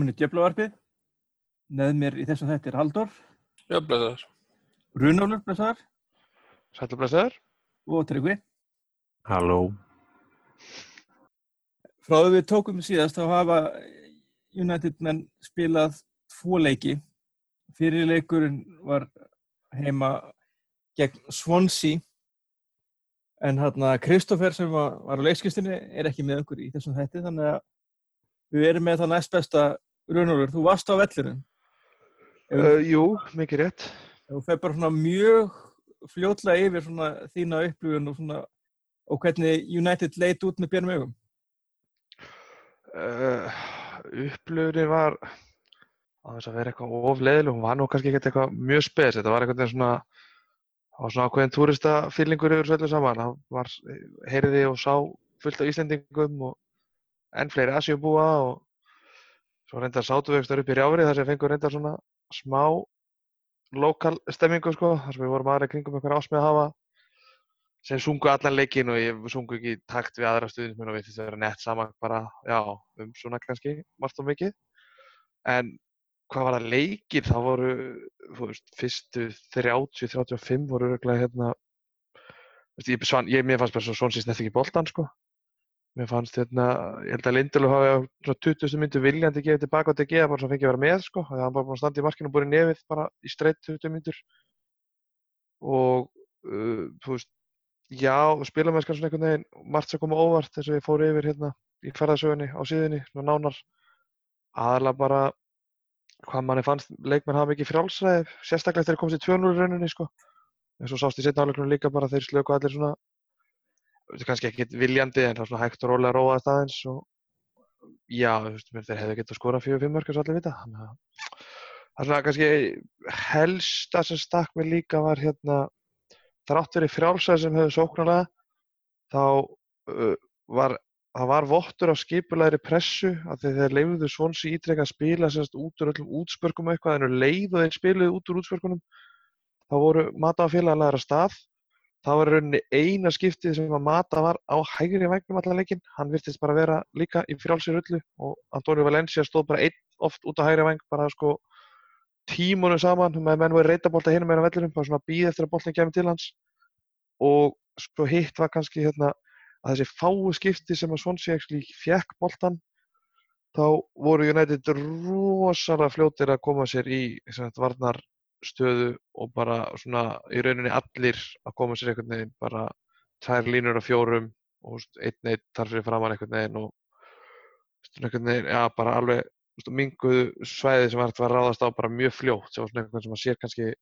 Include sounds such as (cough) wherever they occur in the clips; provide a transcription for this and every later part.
Velkomin í Djöflavarpið. Með mér í þessum þetta er Haldur. Runólfur, blessaðar, Sætla blessaður. og Tryggvi. Halló. Frá því við tókum síðast þá hafa United menn spilað tvo leiki. Fyrir leikurinn var heima gegn Swansea en hérna Kristoffer sem var, var á leikskistinni er ekki með okkur í þessum hætti þannig að við erum með það næst besta Runólfur. Þú varst á vellinu. Uh, jú, mikið rétt. Þú fer bara svona mjög fljótlega yfir svona þína upplifun og svona og hvernig United leit út með björnum augum. Uh, upplöfunin var á þess að vera eitthvað ofleðileg, hún var nú kannski ekkert eitthvað mjög spes, þetta var veginn svona á svona ákveðin túristafýlingur yfir svolítið saman, það var heyriði og sá fullt af Íslendingum og enn fleiri Asjubúa og svo reyndar sátu við upp í rjáfri þar sem fengur reyndar svona smá lokal stemmingu sko, þar sem við vorum aðra kringum einhverja ásmið að hafa sem sungu allan leikin og ég sungu ekki takt við aðra stuðnismenn og við þetta vera nett saman bara, já, um svona kannski margt og mikið. En hvað var það leikir, það voru þú veist, fyrstu 30-35 voru örgulega hérna ég, ég, mér fannst bara svo svonsins nefn ekki boltan sko mér fannst hérna, ég held að Lindelöf hafi á svona 20. myndu viljandi gefið tilbaka á DG bara svo fengið að vera með sko það var bara búin að standa í markinu og búin nefið bara í streitt 20 myndur og uh, þú veist Já, spila með svona einhvern veginn, margt sem koma óvart eins og ég fór yfir hérna í hverðarsögunni á síðunni, svona nánar. Aðalega bara hvað manni fannst leikmenn hafa mikið frjálsræði, sérstaklega þegar þeir komast í 2-0 rauninni sko. En svo sást í setna áleikunum líka bara þeir slöku allir svona, þetta kannski ekkit viljandi en það er svona hægt og rólega róað staðins og já, þú veist, þeir hefðu getið að skora 4-5 mörg eins og allir vita. Þannig að það er svona kannski helsta sem stakk mér líka var hérna þrátt verið frjálsæði sem hefur sóknarlega þá uh, var það var vottur á skipulegri pressu að þeir leifuðu svonsi ítrekka að spila sérst út úr öllum útspörkum eitthvað en leið og þeir spiluðu út úr útspörkunum þá voru félagalegar að stað þá var rauninni eina skiptið sem að Mata var á hægri vægnum allan leikin hann virtist bara vera líka í frjálsir öllu og Antonio Valencia stóð bara einn oft út á hægri væng bara sko tímunum saman með menn voru reytabólta hinn meira vellinum, bara svona býð eftir að bóltin kemur til hans. Og svo hitt var kannski hérna að þessi fáu skipti sem að actually fjekk bóltan þá voru United rosalega fljótir að koma sér í sagt, varnarstöðu og bara svona í rauninni allir að koma sér einhvern veginn bara tvær línur af fjórum og einn eitt þarf fyrir framann einhvern veginn og einhvern veginn, já bara alveg minguðu svæði sem var að ráðast á bara mjög fljótt sem var svona einhvern sem að sér kannski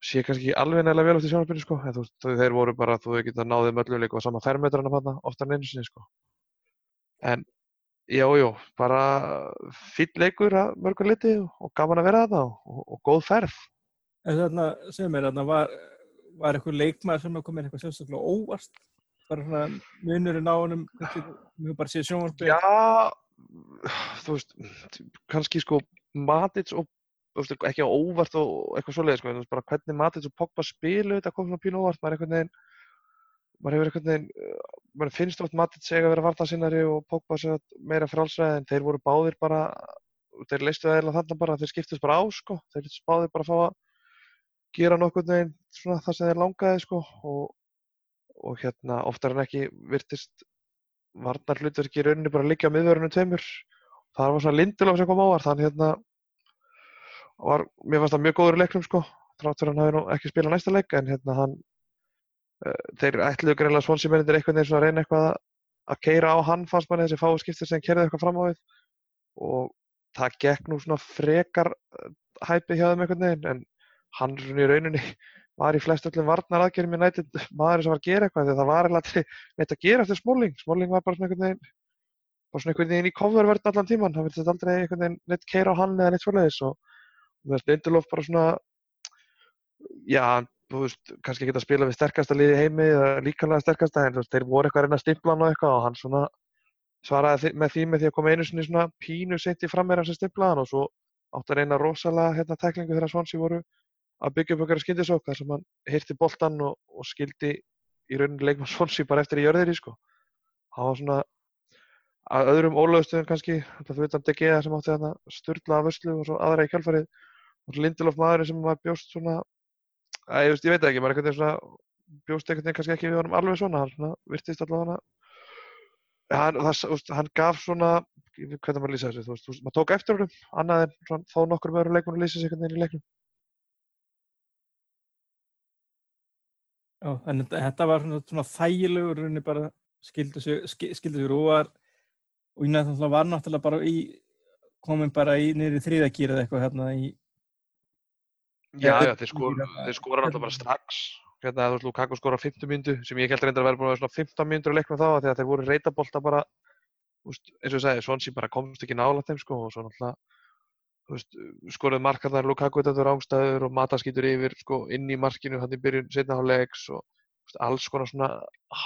sé kannski alveg neila vel í sjónarbyrju sko en þú veist þeir voru bara þú veist geta náðið mölluleik og sama fermetrana panna oftar en einu sinni sko. En jájú bara fýll leikur að mörgur liti og gaman að vera þetta og, og góð ferð. En þarna, segum mér, þarna var, var eitthvað leikmaður sem kom með eitthvað sérstaklega óvast bara svona munurinn á honum við bara séð sjónarbyrju Já, þú veist, kannski sko Matic og ekki á óvart og eitthvað svoleiði sko, bara hvernig Matic og Pogba spilu þetta kom svona pínu óvart, maður er einhvern veginn maður hefur einhvern veginn maður finnst oft Matic segja að vera vartansinnari og Pogba segja meira frálsræði en þeir voru báðir bara, þeir leistu það eða þannig bara, þeir skiptist bara á sko þeir báðir bara að fá að gera nokkurn veginn svona það sem þeir langaði sko og, og hérna oftar en ekki virtist varnar hlutverki í rauninni bara að liggja á miðverðinu tveimur. Það var svona Lindelöf sem kom ávart, þannig hérna var, mér fannst það mjög góður í leiknum sko, trátt fyrir hann hafi nú ekki spilað næsta leik, en hérna hann, þeir ætluðu greinlega svonsýmennir einhvern veginn svona að reyna eitthvað að keira á hann fannst manni þessi fáu skiptir sem kerði eitthvað fram á við. Og það gekk nú svona frekar hæpið hjá þeim einhvern veginn, en hann svona í rauninni (laughs) var í flest öllum varnar aðgerðum í nættið maður sem var að gera eitthvað þegar það var eitthvað neitt að gera eftir Smalling. Smalling var bara svona einhvern veginn bara svona einhvern veginn í covervörn allan tíman það verður aldrei einhvern veginn hann með já, þú veist, kannski geta að spila við sterkasta liði heimi eða líkanlega sterkasta en þú veist, þeir voru eitthvað að reyna að stimpla hann og eitthvað og hann svona svaraði með því með því að koma einu svona pínu sent í frammeira sem stimplaði hann og svo átti að reyna rosalega hérna teklingu þegar Swansea voru að byggja upp okkar skindisók þar sem hann hirti boltan og, og skildi í rauninni leikmann Swansea bara eftir í jörðir í sko. Það var svona að öðrum ólöðstöðum kannski, þetta fyrir utan DG sem átti þarna sturla af vörslu og svo aðra í kjálfarið og Lindelof maðurinn sem var bjóst svona að, ég, veist, ég veit það ekki, maður einhvern veginn svona bjóst einhvern veginn kannski ekki við honum alveg svona hann virtist allavega hann hann, það, hann gaf svona hvernig maður lýsa þessu, þú veist, maður tók eftir honum annað en svona, þó nokkur með öðrum leikmunum lýsa sig einhvern veginn í leiknum. Já, en þetta, var svona, svona þægilegur rauninni bara skildu sig, skil- skildu sig rúar og ég náttúrulega var náttúrulega bara í komin bara í niður í þriðagýr eða eitthvað hérna í Já, já, þeir skora, þeir skora alltaf bara strax. Hérna, þú veist, Lukaku skora á 50 mínútu, sem ég held reyndar að vera búin að vera svona 15 mínútur að leikna þá, að þeir voru reytabolta bara, veist, eins og ég segi, Swansea bara komst ekki nála þeim, sko, og svo náttúrulega, þú veist, skoruð markarnar Lukaku þetta fyrir ángstæður og Mata skýtur yfir, sko, inn í markinu hann í byrjun setna hálfleiks og, þú veist, alls konar svona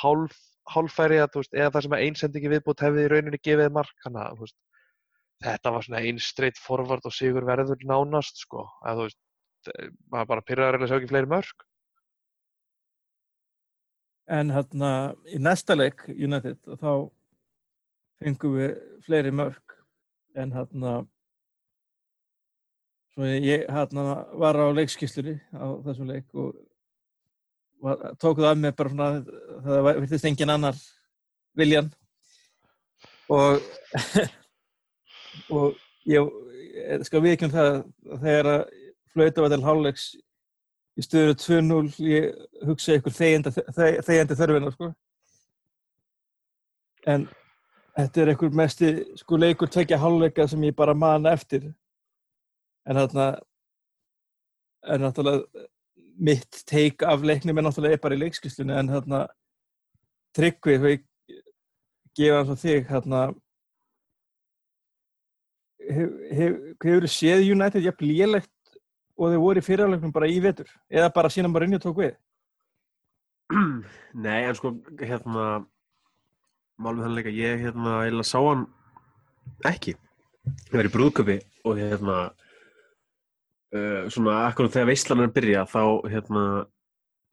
hálf, hálffæri að, þú veist, eða það sem að einsendingi viðbútt hefði í rauninni gefið mark, veist, þetta var svona einn straight forward og sigur verður nánast, sko, að, þú veist, maður bara pyrraður að sjá ekki fleiri mörg en hérna í næsta leik United þá fengum við fleiri mörg en hérna svo ég hérna var á leikskýslunni á þessum leik og var, tók það af mig bara svona það virtist engin annar viljan. Og (laughs) og ég, ég skal viðkjum það að þegar að flauta var til hálfleiks í stöður 2-0 ég hugsa ykkur þegjandi, þörfina sko. en þetta er einhver mesti sko leikur tvekja hálfleika sem ég bara man eftir en þarna en náttúrulega mitt teik af leiknum er náttúrulega bara í leikskýslunni en þarna tryggvi þegar ég gefa hans á þig þarna hef, hef, hefur séð United jafn lélegt og þeir voru í fyrirleiknum bara í vetur eða bara síðan bara inn og tók við? Nei, en sko, hérna málum þannig leika, ég hérna eiginlega sá hann ekki. Ég var í brúðköpi og hérna uh, svona akkurat þegar veislan að byrja þá hérna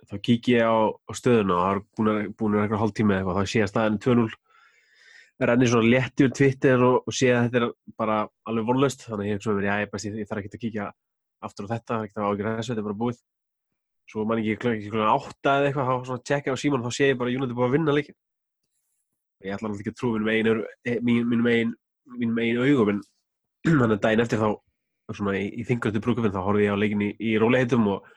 þá kík ég á, á stöðuna og það er búin að, búin að eitthvað hálftími eða eitthvað þá sé að staðin 2-0 renni svona létti úr Twitter og, og sé að þetta er bara alveg vonlaust þannig að ég ég, ég, ég þarf ekki að kíkja aftur á þetta, það er ekki að ágjörða þessu, þetta er bara búið. Svo man ekki klukkan átta eða eitthvað, þá svona tjekka á síman þá sé ég bara United búið að vinna leikin ég ætla náttúrulega ekki að trú mínum eigin, mín, mínum eigin, mínum eigin augum en (clears throat) þannig að daginn eftir þá svona í, í þingrötu brúkufinn þá horfði ég á leikin í, í róleitum og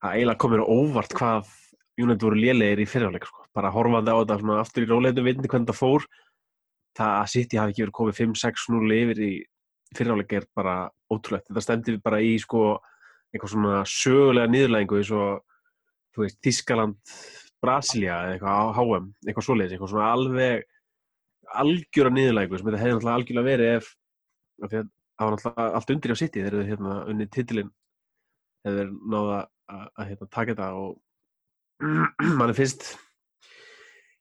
það eiginlega kom mér óvart hvað United voru lélegir í fyrirleik sko. bara horfandi á þetta svona aftur í róleitum vitandi hvernig það fór. Það að City hafi ekki verið komið 5-6-0 yfir í fyrirleik er bara ótrúlegt. Þetta stemdi bara í sko eitthvað svona sögulega niðurlægingu eins og Þískaland Brasilia eða eitthvað HM eitthvað svoleiðis, eitthvað svona alveg algjöra niðurlægingu sem þetta hefði náttúrulega algjörlega verið ef það var náttúrulega allt undir á City þegar þau hérna unni titilinn hefur náða að, hérna, taka þetta og mann er fyrst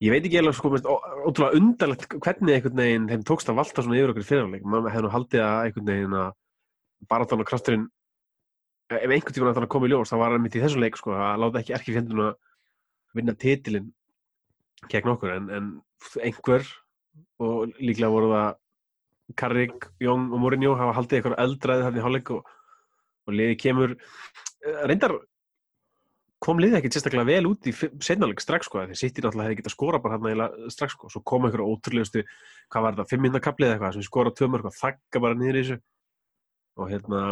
ég veit ekki eða sko mest, ótrúlega undarlegt hvernig einhvern veginn þeim tókst að valta svona yfir okkur fyrirleik maður hefði nú haldið að einhvern veginn að baráttan og krafturinn ef einhvern tímann að það komið í ljós þá var hann mitt í þessum leik sko að láta ekki erki fjenduna vinna titilinn gegn okkur. En, en einhver og líklega voru það Carrick, Jón og Mourinho hafa haldið eitthvað eldraði þarna í hálfleik og, og liði kemur. Eh, reyndar kom liðið ekkert sérstaklega vel út í setnaleg strax sko, því City náttúrulega hefði getað skora bara hann eiginlega strax sko, svo kom einhverja ótrúlegustu hvað var þetta, fimm minna kaplið eitthvað sem mörg og þakka bara niður í þessu og hérna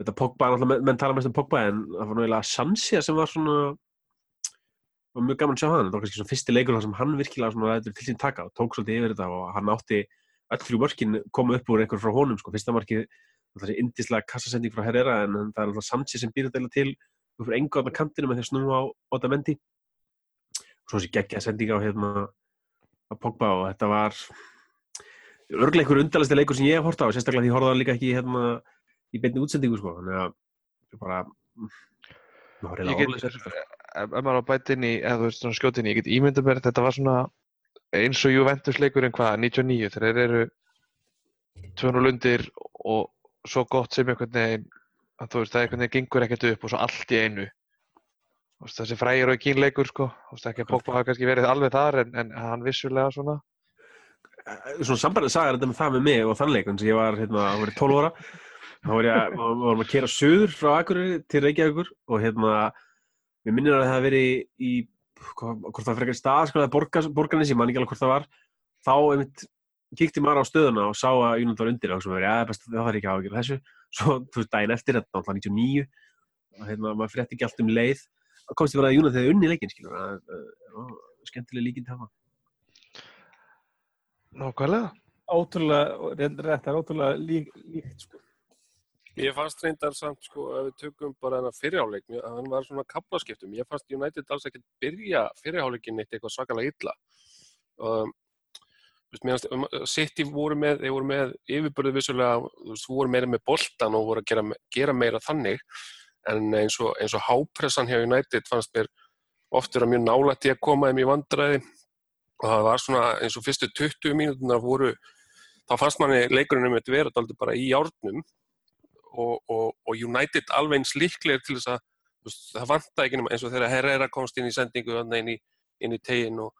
þetta Pogba, náttúrulega menn, tala mest um Pogba en það var náttúrulega Sansia sem var svona var mjög gaman að sjá hann, þetta var kannski svona fyrsti leikur þar sem hann virkilega svona ræður til sín taka og tók svolítið yfir þetta og hann átti öll þrjú mörkin koma upp úr einhver frá honum sko, fyrsta markið þessi indislega kassasending frá Herrera en það er alltaf Sansi sem býr þetta til fyrir engu á þarna kantinu með því að snúa á Otamendi. Og svo þessi geggja sending á hérna á Pogba og þetta var örglega einhver undarlasti leikur sem ég hef hort á sérstaklega því ég horfði á hann líka ekki hérna í beinni útsendingu sko þannig að bara maður er þetta, sko. ef maður á bætinn í, eða þú veist svona skjótin í, ég get ímyndað mér, þetta var svona eins og Juventus leikurinn hvað, 99, þegar þeir eru 200 undir og svo gott sem einhvern veginn, að þú veist, það einhvern veginn gengur ekkert upp og svo allt í einu. Þessi frægir og kínleikur, sko, þú veist, ekki að Pogba hafa kannski verið alveg þar, en, en hann vissulega svona, svona sambarlega sagar þetta með það með mig og þann leik þannig að ég var, hérna, var í 12 ára. Þá var ég að, við vorum að kera suður frá Akureyri til Reykjavíkur og hérna við minnir að það hafi verið í, hvort það frekar stað, sko, eða borgar, borgarnes, ég man ekki alveg hvort það var. Þá einmitt kíkti maður á stöðuna og sá að United var undir og sem verið, best, það þarf ekki að ekki þessu. Svo, þú veist, daginn eftir, þetta var 99 og hérna, maður frétti ekki allt um leið. Komst ég bara að United hefði unni leikinn, skilur að, að, að, Nákvæmlega. Ótrúlega, reyndar þetta er ótrúlega lík, líkt sko. Ég fannst reyndar samt, sko, ef við tökum bara þennan fyrirháleik, mér- hann var svona kaplaskiptum. Ég fannst United alls ekkert byrja fyrirháleikin eitt eitthvað svakalega illa. Um, City voru með, þeir voru með yfirbörðu vissulega, þú veist, voru meira með boltan og voru að gera, gera meira þannig. En eins og, eins og hápressan hjá United fannst mér oft vera mjög nálægt í að koma þeim í vandræði. Og það var svona, eins og fyrstu 20 mínútunar voru, þá fannst manni leikurinn um þetta vera dálítið bara í járnum og, og, og United alveg eins líklegir til þess að það vantaði ekki eins og þegar Herrera komst inn í sendingu inn í, inn í tegin og,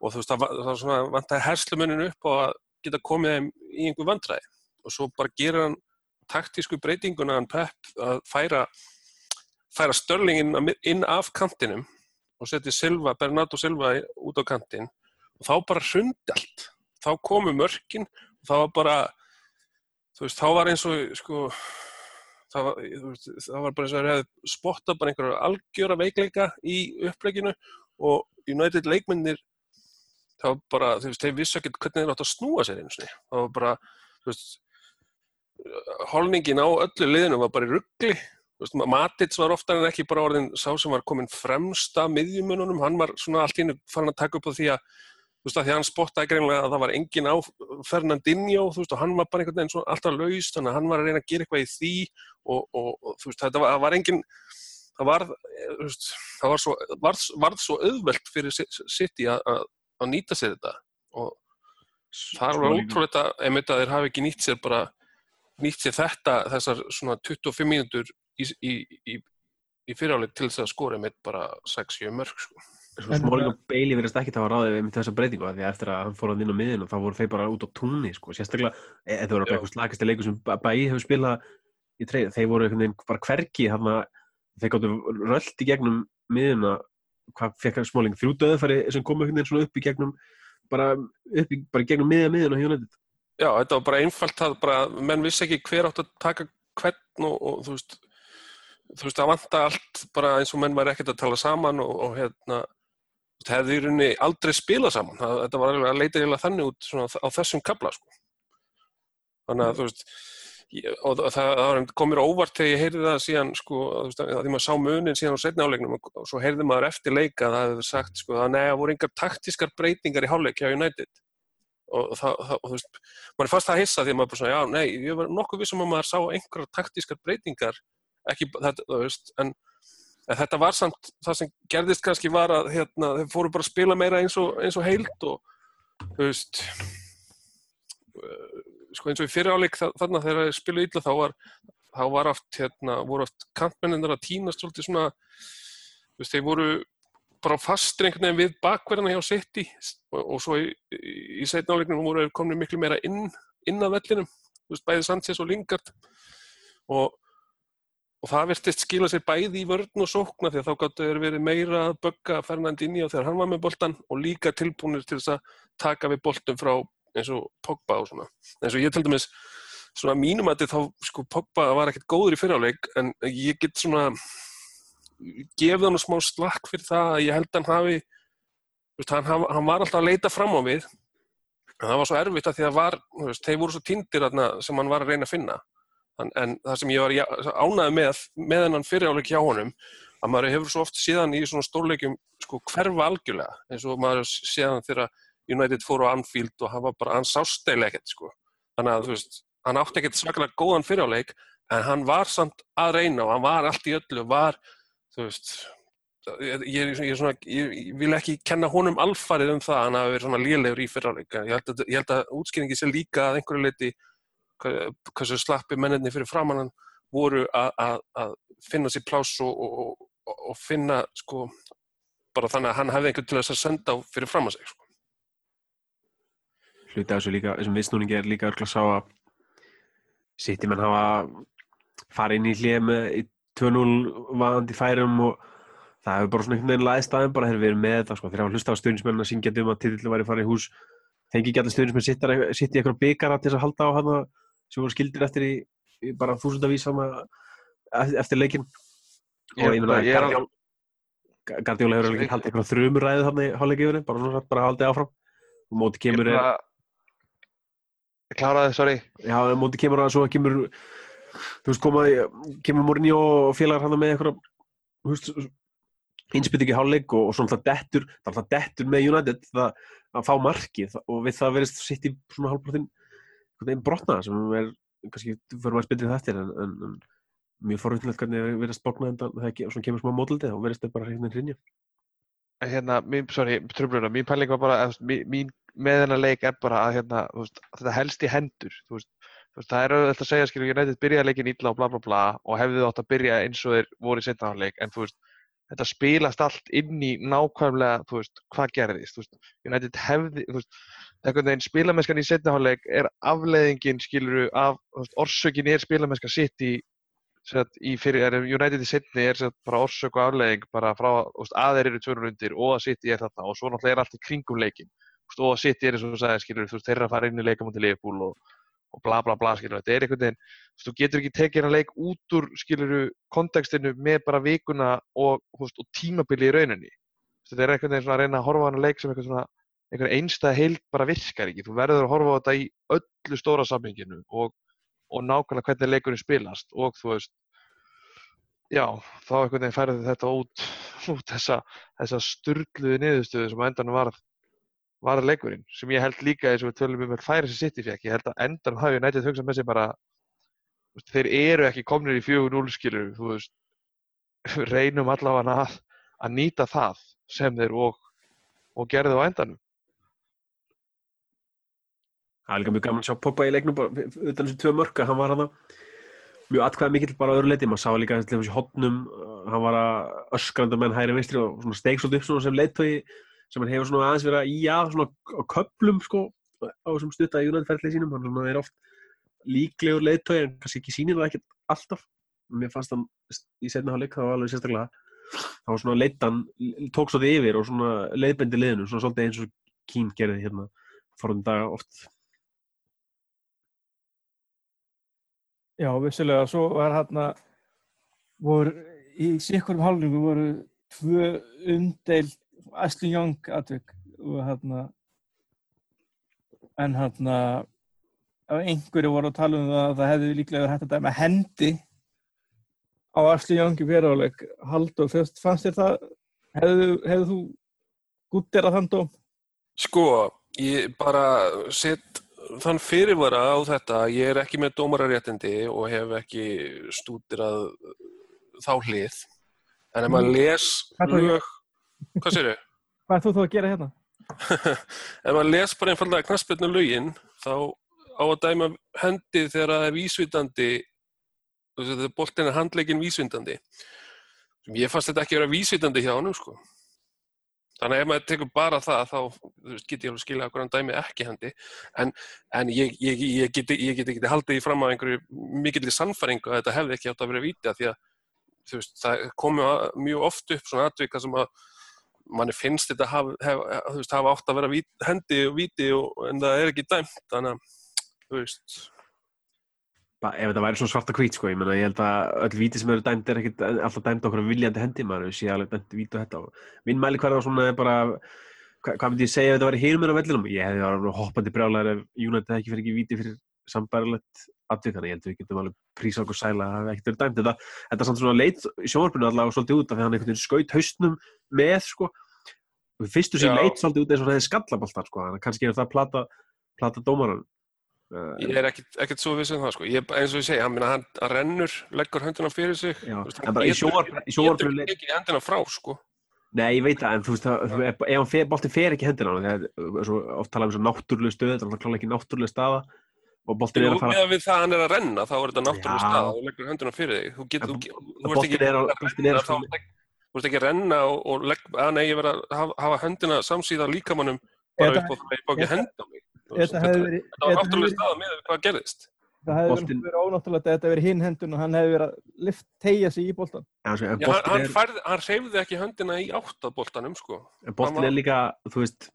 og þú veist það, það svona, vantaði herslumuninu upp að geta komið þeim í einhver vandræði. Og svo bara gera hann taktísku breytinguna hann Pep að færa færa störlingin inn af kantinum og setja Bernardo Silva út á kantin og þá bara hrundi allt. Þá komu mörkin og það var bara þú veist, þá var eins og sko, það var, veist, það var bara eins og þeir hefði spottað bara einhverja algjöra veikleika í uppleginu og United leikmennir það var bara, þú veist, þeir vissu ekkert hvernig þeir átt að snúa sér einu sinni. Það var bara, þú veist holningin á öllu liðinu var bara í ruggli Matits var oftar en ekki bara orðin sá sem var komin fremst af miðjumununum, hann var svona allt í einu farin að taka upp á því að þú veist að því hann spottaði greinlega að það var engin á Fernandinho, þú veist, og hann var bara einhvern veginn svona alltaf laus, þannig að hann var að reyna að gera eitthvað í því og, og, og þú veist, þetta var, það var engin það var, þú veist, það var svo varð, varð svo auðvelt fyrir City að, nýta sér þetta. Og það er alveg ótrúlega einmitt að þeir hafi ekki nýtt sér bara nýtt sér þetta, þessar svona 25 mínútur í, í, í, í fyriráleik til þess að skora einmitt bara 6-7 mörg, sko Smáling og Bailey verðist ekki að hafa ráðið með þessa breytingu af því að eftir að hann fór að inn á miðin og þá voru þeir bara út á túnni sko. sérstaklega, e- þetta voru eitthvað slagasti leikur sem Bæi hefur spilað í treyð, þeir voru einhvern veginn bara þarna, þeir gáttu rölt í gegnum miðina hvað fekk Smáling, þrjú döðfæri sem kom einhvern veginn svona upp í gegnum bara upp í, bara í gegnum miðja miðina hjá United Já, þetta var bara einfalt það bara, menn vissi ekki hver átt að taka hvern og, og þú veist það vanta allt bara eins og menn væri ekkert að tala saman og, og hérna hefði í rauninni aldrei spilað saman það, þetta var alveg að leita eiginlega þannig út svona, á þessum kabla sko. þannig að þú veist ég, og það, það var- kom mér á óvart þegar ég heyrði það síðan sko, veist, að því maður sá munin síðan á setni áleiknum og svo heyrði maður eftir leika að það hefði sagt sko, að neða voru engar taktískar breytingar í hálfleik hjá United og það, það og þú veist, maður er fast að hissa því að maður bara svona, já, nei, ég var nokkuð vissum að maður sá einhverjar taktískar breytingar ekki, þetta, þú veist, en, en þetta var samt, það sem gerðist kannski var að, hérna, þeir fóru bara að spila meira eins og, eins og heild og, þú veist eh, sko eins og í fyriráleik þarna þegar þeir spiluðu illa þá var, þá var oft, hérna, voru oft kantmenninir að týnast svolítið svona, þú veist, þeir voru bara veginn við bakverðina hjá City og, og svo í, í, í setna áleiknum voru þeir komin miklu meira inn, inn að vellinum, þú veist, bæði Sanchez og Lingard. Og, og það virtist skila sér bæði í vörn og sókna því að þá gáttu þeir verið meira að bögga Fernandinho þegar hann var með boltan og líka tilbúinir til þess að taka við boltum frá eins og Pogba og svona. Eins og ég til dæmis svona mínum að þá sko Pogba var ekkert góður í fyriráleik en ég get svona gefið hann smá slakk fyrir það að ég held hann hafi veist, hann, hann var alltaf að leita fram á við. En það var svo erfitt að því að var, veist, þeir voru svo tindir sem hann var að reyna að finna en, en það sem ég var ánægður með með hennan fyriráleik hjá honum að maður hefur svo oft síðan í svona stórleikum sko hverfa algjörlega eins og maður séðan þegar United fór á Anfield og hann var bara, hann sást eða ekkert sko. Þannig að þú veist, hann átti ekkert svakalega góðan fyriráleik en hann var samt að reyna og hann var allt í öllu, var þú veist ég, ég, ég, svona, ég, vil ekki kenna honum alfarið um það að hann hafi verið svona lélegur í fyriráleik ég held að, held að útskýringi sé líka að einhverju leiti hversu slappi menninni fyrir framann hann voru að, að, að finna sér pláss og, og, og, og finna sko bara þannig að hann hefði einhvern til þess að senda fyrir fram að sig sko. hluti af þessu líka, þessum viðsnúningi er líka örgulega sá að City menn hafa farið inn í hlið með í 2-0 vaðandi færum og það hefur bara svona einhvern veginn laðist aðeins bara þegar við erum með þetta sko, þegar hafa hlusta á stjórnismenn að syngja um að titill væri farið í hús fengi ekki allir stjórnismenn sitt í eitthvað byggara til þess að halda á hana sem voru skildir eftir í, í bara þúsundavís eftir leikin og ég meina Guardiol- Guardiola hefur alveg haldið eitthvað þrjumur ræðið hann í hálfleikifinu, bara svona bara haldið áfram. Og móti kemur er, kláraði, sorry. já, móti kemur að svo kemur þú veist, koma, kemur Mourinho og félagar hann með eitthvað þú veist, innspytt ekki hálfleik og, og svona það dettur, það dettur með United það, að fá markið. Og við það verðist sitt í svona einn brotna sem er kannski fyrir maður það eftir en, en, en mjög forvitnilegt hvernig verðist bókna en það kemur smá módaldi og verðist það bara hérna hrinja Hérna, mín, sorry, tröfluna, mín pæling var bara, að, mín, mín með þennan leik er bara að, hérna, veist, þetta helst í hendur, þú veist, þú veist, það er auðvitað að segja, skilur, United byrjaði leikin illa og bla bla bla og hefði þátt að byrja eins og þeir voru í setnaðanleik, en þú veist, þetta spilast allt inn í nákvæmlega, þú veist, hvað gerðist, þú veist, United hefði, þú veist, einhvern veginn spilamennskan í setnaðanleik er afleiðingin, skilur, af, þú veist, orsökin er spilamennskan sitt í, Sett, í fyrir, er United í setni er sett, bara orsök og aflegging bara frá þú veist, að þeir eru tvörun undir og að City er þarna og svo náttúrulega er allt í kringum leikin þú veist, og að City er eins og þú sagði skilur þú veist, þeir eru að fara inn í leikamóti Liverpool og, og bla bla bla skilur þetta er einhvern veginn þú getur ekki tekið hérna leik út úr skilur kontekstinu með bara vikuna og, veist, og tímabili í rauninni. Þetta er einhvern veginn svona að reyna að horfa hana leik sem einhvern svona einhvern einstæð heild bara virkar ekki. Þú verður að horfa á þetta í öllu stóra samhenginu og, og nákvæmlega hvernig leikurinn spilast og þú veist já, þá einhvern veginn færði þetta út, út þessa, þessa sturluðu niðurstöðu sem á endanum varð, varð leikurinn sem ég held líka eins og við tölum um að færi sem sitt í fekk, ég held að endanum hafi nættið hugsað með sig bara veist, þeir eru ekki komnir í 4-0 skilur þú veist, (laughs) reynum allavega að, að nýta það sem þeir og, og gerðu á endanum. Það er líka mjög gaman að sjá Pogba í leiknum utan þessu tvö mörk að hann var hann mjög atkvæða mikill bara öðru leiti maður sá líka til þessu hotnum hann var að öskranda menn hægri vinstri og steik svolítið upp sem leiðtói sem hann hefur svona aðeins verið að í að svona á köplum sko á þessum stutta í United-ferðlið sínum. Hann svona er oft líklegur leiðtói en kannski ekki sýnir það ekkert alltaf. Mér fannst hann í setna hálfleik það var alveg sérstaklega þá var svona leittan tók svolítið yfir og svona leiðbendi liðinu svona svolítið eins og Kín gerði hérna forðum daga oft. Já, vissulega, svo var hérna voru í sikkurum hálfningu voru tvö umdeil Ashley Young atvik og hérna en hérna einhverju voru að tala um það að það hefði líklega verið hægt að dæma hendi á Ashley Young í fyriráleik fyrst fannst þér það hefðu, hefðu þú gúttir að þann dóm? Sko, ég bara set þann fyrirvara á þetta, ég er ekki með dómararéttindi og hef ekki stúdirað þá hlið. En ef maður les Hvað þá- lög, hvað sér Hvað er þú þá að gera hérna? (laughs) ef maður les bara einfallega knaspirnu lögin, þá á að dæma hendi þegar það er vísvitandi, þegar boltin er handleikin vísvitandi. Ég fannst þetta ekki vera vísvitandi hjá hann, sko. Þannig að ef maður tekur bara það, þá þú veist, get ég alveg skilja að hann dæmi ekki hendi. En, en ég, ég, ég geti ég get ekki haldið í fram á einhverju mikilli sannfæringu að þetta hefði ekki átt að vera víti af því að veist, það komu að- mjög oft upp svona atvika sem að manni finnst þetta hafa, þú veist, hafa átt að vera vít, hendi og víti og, en það er ekki dæmt. Þannig að, þú veist, Ba- ef þetta væri svona svarta hvít sko, ég meina ég held að öll víti sem eru dæmd er ekkert alltaf dæmd okkur viljandi hendi maður, sé alveg dæmd víti og þetta minn mæli hverða svona er bara hva, hvað myndi ég segja ef þetta væri hinum en á vellinum ég hefði verið hoppandi brjálæður ef United hefði ekki fyrir ekki víti fyrir sambærilegt atvik, þannig ég held að við getum alveg prísa okkur sæla að það ekkert verið dæmd þetta, þetta er samt svona leit í sjónvarpinu allavega svolítið út af því að hann einhvern veginn skaut haustnum með sko og fyrstu Já. leit svolítið út eins og það hefði skallaboltar sko, þannig að kannski er það að plata, plata dómaran ég er ekkit svo viss um það, sko. Ég, eins og ég segi, hann, hann, hann rennur, leggur höndina fyrir sig. Já, veist, hann getur- ekki hendina frá, sko. Nei, ég veit það, en þú veist, það, þú- ef hann fer, boltin fer ekki hendina hann, þegar svo oft tala um náttúrulega stöð, þetta er klálega ekki náttúrulega staða og boltin er að fara, með við það að hann er að renna, þá er þetta náttúrulega stað og leggur höndina fyrir þig. Þú, get, En þú, þú- þú, þú, boltinn ert ekki er að renna, þú ert ekki að renna og, og legg, að nei, ég verð að hafa, hafa höndina samsíða líkamannum bara upp og það er bara ekki henda á mig. Þú veist, Þetta hefði verið, var hefði náttúrulega verið, staða með hvað gerðist. það hefði Boltinn- verið ónáttúrulega að þetta verið hinn hendun og hann hefði verið að lift, tegja sig í boltan. Já, hann, boltinn hann, færði, hann hreyfði ekki höndina í áttaboltanum, sko. en boltinn hann er líka, þú veist,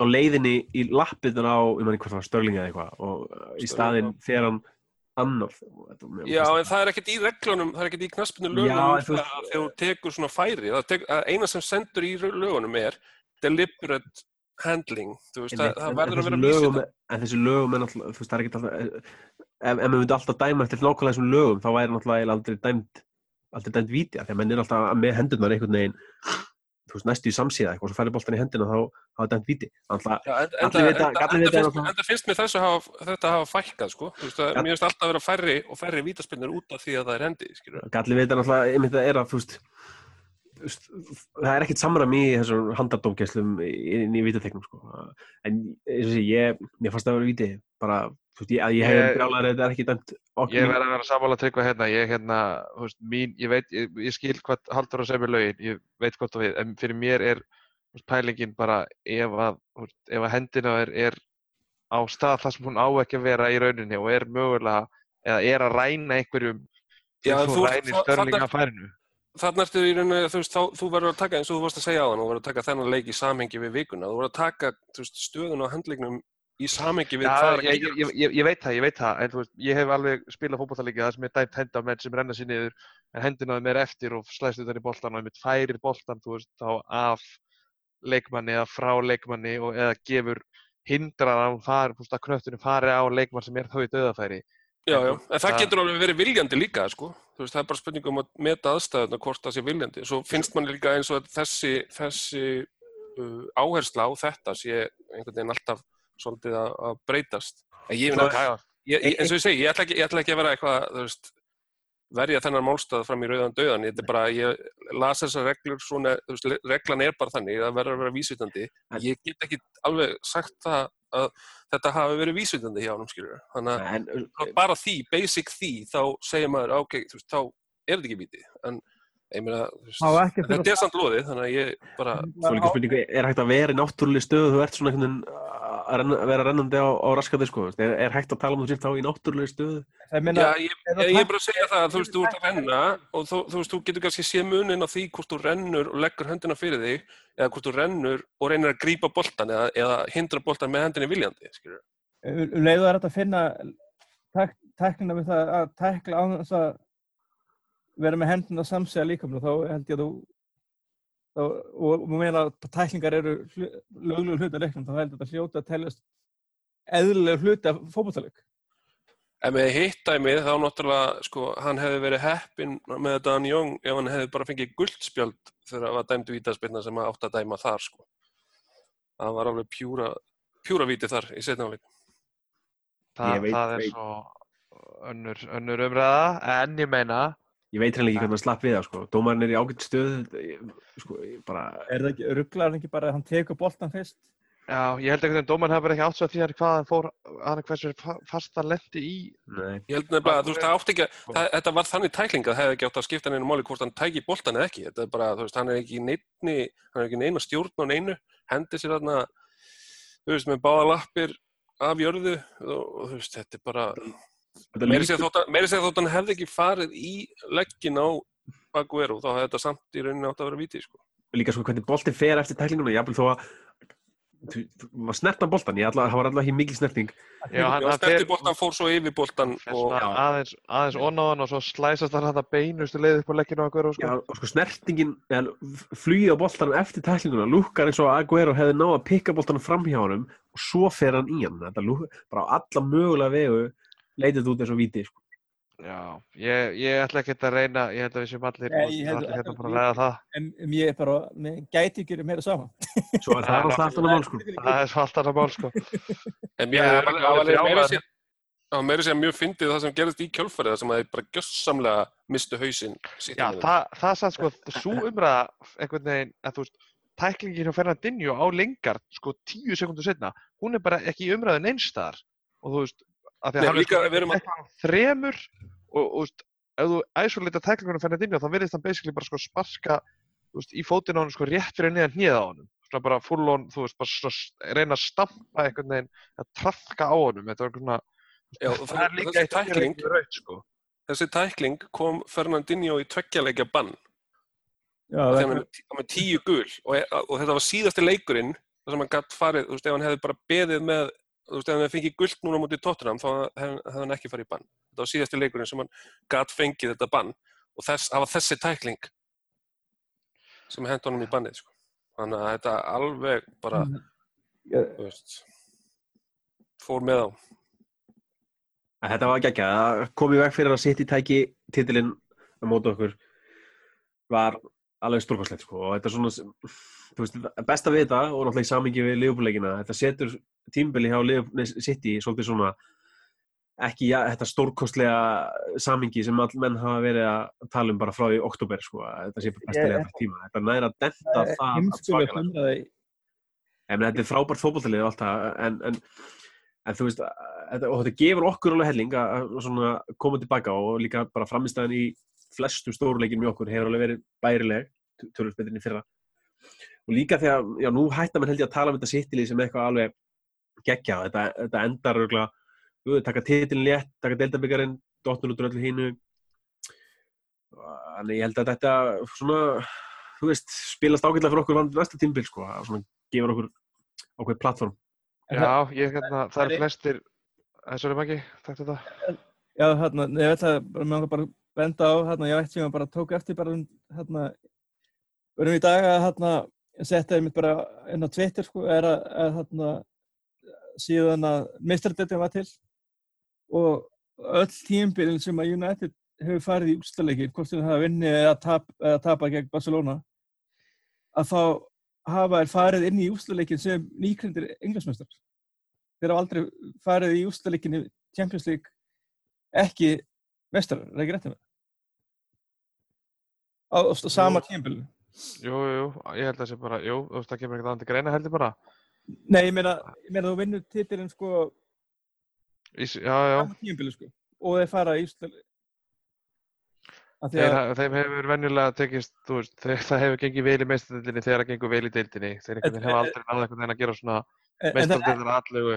á leiðinni í lappirnar á, ég maður hvað það var, Störling eða eitthvað og uh, í staðinn fer hann mér Já, en það er ekkert í reglunum, það er ekkert í knaspinu Já, lögunum en þú að þegar þú tekur svona færi, það tek, eina sem sendur í lögunum er deliberate handling, þú veist, það, það verður að vera lögum, en þessi lögum er náttúrulega, þú veist, það er ekki alltaf ef, ef maður myndi alltaf dæma eftir nákvæmlega þessum lögum þá væri náttúrulega aldrei dæmt aldrei dæmt víti, af því að menn er alltaf með hendurnar einhvern veginn þú veist, næstu í samsíða eitthvað og svo færi boltan í hendina þá er dæmt Allir enda, finnst, mér þessu hafa, þetta hafa fækkað, sko. Þú veist, það, mér finnst alltaf að vera færri og færri vítaspinnur út af því að það er hendi, gallið vita náttúrulega einmitt að er að, þú veist, það er ekkert samræmi í þessum handardómgæslum inn í vítategnum sko. en eins og sé, ég mér fannst að vera víti bara, þú veist, ég, að ég hef Ég- brjálæður að þetta er ekki dæmt okkur Ég verð að vera sammála að tryggva hérna, ég hérna, þú veist, mín, ég veit, ég, ég skil hvað haldur að segja með lögin, ég veit hvort það við, en fyrir mér er þú veist, pælingin bara ef að, þú veist, ef að hendina er, er á stað þar sem hún á ekki að vera í rauninni og er mögulega, eða er að ræna einhverjum, Já, þú- rænir þa- störling af færinu. Þarna ertu í rauninu, þú veist, þá, þú verður að taka, eins og þú varst að segja á hann, þú verður að taka þennan leik í samhengi við vikuna, þú verður að taka, veist, stöðun á handleiknum í samhengi við hvað Já, er að ég, ég, ég, ég veit það, ég veit það, en þú veist, ég hef alveg spilað fótballtalíki það sem er dæmt henda á menn sem renna sér niður, en hendina þeim er eftir og slæst utan í boltan og einmitt færir boltan, þú veist, þá af leikmanni eða frá leikmanni og eða gefur hindrar að veist, að knöttunum fari á leikmann sem er þá í döðafæri. Já, já, En það getur alveg verið viljandi líka, sko. Þú veist, það er bara spurning um að meta aðstæðuna hvort það sé viljandi. Svo finnst manni líka eins og þessi, þessi uh, áhersla á þetta sé einhvern veginn alltaf svolítið að, breytast. En ég, meina, ég, ég, eins og ég segi, ég ætla ekki, ég ætla ekki að vera eitthvað, þú veist, verja þennan málstað fram í rauðan döðan. Þetta er bara, ég las þessar reglur svona, veist, reglan er bara þannig, það verður að vera vísvitandi. Ég get ekki alveg sagt það að þetta hafi verið vísvitandi hjá hann. Þannig að en, þá bara því, basic því, þá segir maður, ok, þú veist, þá er þetta ekki víti. En ég meina, þetta er samt loðið, þannig að ég bara, Svo líka spurningu, er hægt að vera í náttúrulega stöðu þú ert svona einhvern veginn að renna, vera rennandi á, á raskati sko, er, er hægt að tala um þú sért þá í náttúrulega stöðu meina, já, ég, er ég, ég er bara að segja það, að þú veist, þú ert að renna og þú, þú veist, þú getur kannski séð munin á því hvort þú rennur og leggur höndina fyrir þig eða hvort þú rennur og reynir að grípa boltan eða, eða hindra boltan með hendinni viljandi, skilur. um leiðu er þetta að finna tek, teknina við það að tekla á þess að vera með hendina samsega líkamlega þá held ég að þú og meina að tæklingar eru hlu, löglegur hluti af leiknum þá held ég að þetta hljóta að teljast eðlilega hluti af fótballtaleik En með hitt dæmið þá náttúrulega, sko, hann hefði verið heppinn með þetta Dan Young ef hann hefði bara fengið guldspjöld þegar það var dæmdu vítaspilna sem átt að dæma þar, sko. Það var alveg pjúra, pjúra víti þar í Ég veit- það er veit. svo önnur, önnur umræða, en ég meina, ég veit henni ekki hvernig hann slapp við það sko. dómarinn er í ágætt stöðu ég- sko, bara, er það ekki, rugglar hann ekki bara að hann tekur boltan fyrst já, ég held ekki að dómarinn hafi bara ekki átt svo því að hvað hann fór, hann hversu fa- fast hann lendi í, nei Ég held nefnilega að þú veist, það átti ekki að, það, þetta var þannig tækling að það hefði ekki átt að skipta neina máli hvort hann tæki boltan eða ekki. Þetta er bara, þú veist, hann er ekki í neinni, hann er ekki neina stjórn á neinu, hendi sér þarna, þú veist, með báða lappir af jörðu og, og þú veist, þetta er bara, meiri segja þótt, að- hann hefði ekki farið í leggin á Aguero, þá hefði þetta samt í rauninni átt að vera víti, sko. líka sko hvernig boltin fer eftir tæklinguna jafnvel þó að maður snertan boltan, ég ætla, það var alltaf ekki mikil snerting já, hann, Já, hann sterti boltan fór svo yfir boltan fer og, aðeins, aðeins onáðan og svo slæsast hann þetta beinustu leið upp á legginu og hverju, Já, sko. og sko snertingin eða flugið á boltanum eftir tæklinguna lúkkar eins og að Aguero hefði náð að pikka boltanum fram hjá honum og svo fer hann í hann bara á alla mögulega vegu leitið út eins og víti sko. Já, ég, ég ætla ekki að reyna, ég held að við séum allir, hérna bara að ræða það. en um, ég er bara, mér gæti ekki meira saman (laughs) svo er það alltaf aftan á mál sko. Það er svo allt annað mál, sko. En mér er alveg meira þjálfaður. að meira að segja mjög fyndið það sem gerist í kjölfarið það sem að þeir bara gjössamlega mistu hausinn Já, það, það sann, sko, svo umræða einhvern veginn, að þú veist, tæklingin hjá Fernandinho á Lingard, sko, tíu sekundur setna, hún er bara ekki í umræðin einstæðar. Og þú veist, að Nei, hann líka, er við erum að- sko þremur og, og veist, ef þú æsólita tæklingunum Fernandinho, þá virðist hann basically bara sko sparka, veist, í fótinn á hann sko rétt fyrir niðan hnið á honum. svona bara full on, þú veist, bara svona, reyna að stampa einhvern veginn, að trafka á honum, þetta var svona, Já, það er líka þessi eitt tækling, raut, sko. þessi tækling kom Fernandinho í tveggjarleikja bann Já, hann var með tíu gul og, og þetta var síðasti leikurinn þar sem hann gætt farið, þú veist, ef hann hefði bara beðið með, þú veist, ef hann hefði fengið gult núna móti Tottenham, þá hefði hann ekki farið í bann. Þetta var síðasti leikurinn sem hann gætt fengið þetta bann og þess, það var þessi tækling sem hendi honum í bannið, sko. Þannig að þetta alveg bara, Já, þú veist, fór með á. En Þetta var geggjað, að koma í veg fyrir að sitt í tæki titilinn á móti okkur var alveg stórkostlegt sko og þetta er svona, þú veist, best að vita og náttúrulega í samingi við liðbúleikina, þetta setur tímbili hjá City svolítið svona ekki ja, þetta stórkostlega samingi sem all menn hafa verið að tala um bara frá því oktober sko, að þetta sé bara bestilega Ég- yeah. tíma, þetta næra að denta það umræði Ég meina, þetta er frábært fótballtalið og allt það, en, en, en þú veist, þetta, og þetta gefur okkur alveg helling að að koma tilbaka og líka bara framistæðan í flestu stóruleikin með okkur hefur alveg verið bærileg, tölvöld betur enn í fyrra. Og líka þegar, já, nú hættar mann held ég að tala um þetta sittilið sem eitthvað alveg geggja, þetta, þetta endar örgulega, jú, taka titilin létt, taka deildabyggarinn, dotnur út úr öllu hínu. Þannig ég held að þetta svona, þú veist, spilast ágætlega fyrir okkur vann næsta tímbil, sko, að svona gefur okkur ákveð plattform. Já, ég, hérna, það eru flestir, þessu erum ekki, þetta þetta. Já, hérna, ég veit að bara, mér langar bara benda á, hérna, ég veit sem ég bara tók eftir bara, um, hérna, verðum í dag að, hérna, setja ég mitt bara inn á Twitter, sko, er að, að hérna, síðan að meistardöldin var til og öll tímbilin sem að United hefur farið í úrstaleiki, hvort sem það vinni eða, tap, eða tapa gegn Barcelona, að þá hafa þær farið inn í úrstaleikin sem nýkrendir englansmestrar. Þeir hafa aldrei farið í úrstaleikin í Champions League ekki mestrar, er ekki rétt með á, á sama tímbil Jú, jú, ég held að það sé bara, jú, þú veist, það kemur ekkert annað til greina heldur bara. Nei, ég meina, ég meina þú vinnur titilinn sko Ís, já, já, sama tímbil sko og þeir fara í úrstaleikin að þeir, þeim hefur venjulega tekist, þú veist, þeir, það hefur gengið vel í meistardildinni þegar það gengur vel í deildinni. Þeir En- hafa aldrei náða einhvern veginn að gera svona en, en, meistardildar allegu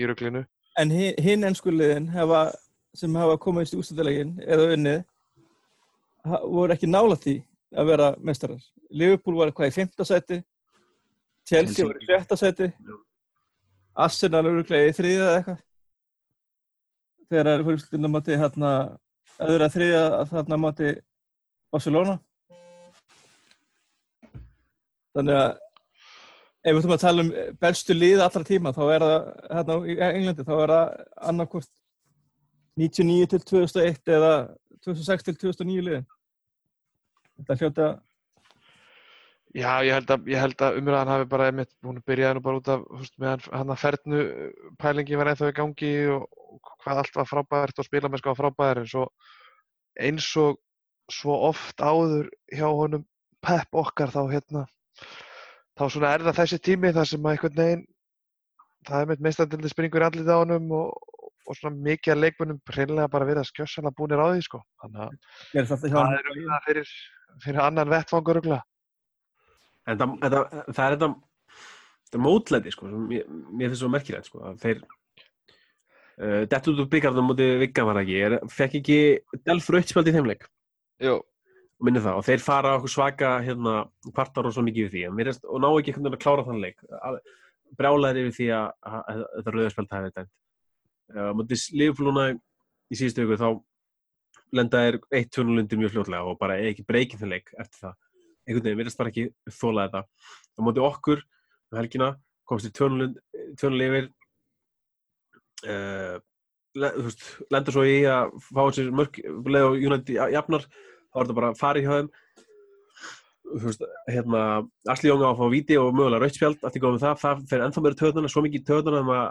í ruglinu. en hin, hinn ennskuliðin hefa, sem hafa komist í úrstaleikin eða unnið voru ekki nála því að vera mestarar. Liverpool var eitthvað í fymta seti Chelsea var í fjötta seti. Arsenal eru í þriðja eða eitthvað þegar það er fyrir stundum mátti hérna öðra þriðja þarna mátti Barcelona þannig að ef við ætlum að tala um bestu lið allra tíma þá er það hérna í Englandi þá er það annarkvort 99 til 2001 eða 2006 til 2009 liðin? Þetta hljóta Já, ég held að, að umræðan hafi bara einmitt, hún byrjaði nú bara út af, veist, hann að fernu pælingi var ennþá í gangi og, og hvað allt var frábært og spilamennska var frábært en svo eins og svo oft áður hjá honum Pep okkar þá hérna þá svona er það þessi tími þar sem að einhvern veginn það er með meistandildi springur andlitið á honum og, og svona mikið af leikmönnum hreinlega bara verið að skjössala búnir á því sko þannig að það er umræða fyrir, fyrir annan vettfangur. En það, það, það er þetta, þetta mótlæti, sko, sem mér, mér finnst svo merkilegt, sko, að þeir uh, dett út úr byggarnum mútið Vigga var það ekki, er, fekk ekki Delf rautspjald í þeim leik, Jú, minni það, og þeir fara okkur svaka, hérna, kvartar og svo mikið við því, en mér er, og ná ekki einhvern veginn að klára þann leik, brjálæðir yfir því að, að, að þetta rauðspjald hafi þetta. Uh, mútið Liverpool núna í síðustu viku, þá lenda er eitt tjónulendi mjög fljótlega og bara ekki breykið þann leik eftir það. Einhvern veginn virðast bara ekki þóla þetta. Á móti okkur um helgina komst í tjónuleg yfir. Uh, lenda svo í að fá sér mörg leið og United jafnar þá er þetta bara í hjá þeim. Þú veist, hérna Asli Jónga á að fá víti og mögulega rautspjald eftir góðum það, það fer ennþá meira töðuna svo mikið töðuna um að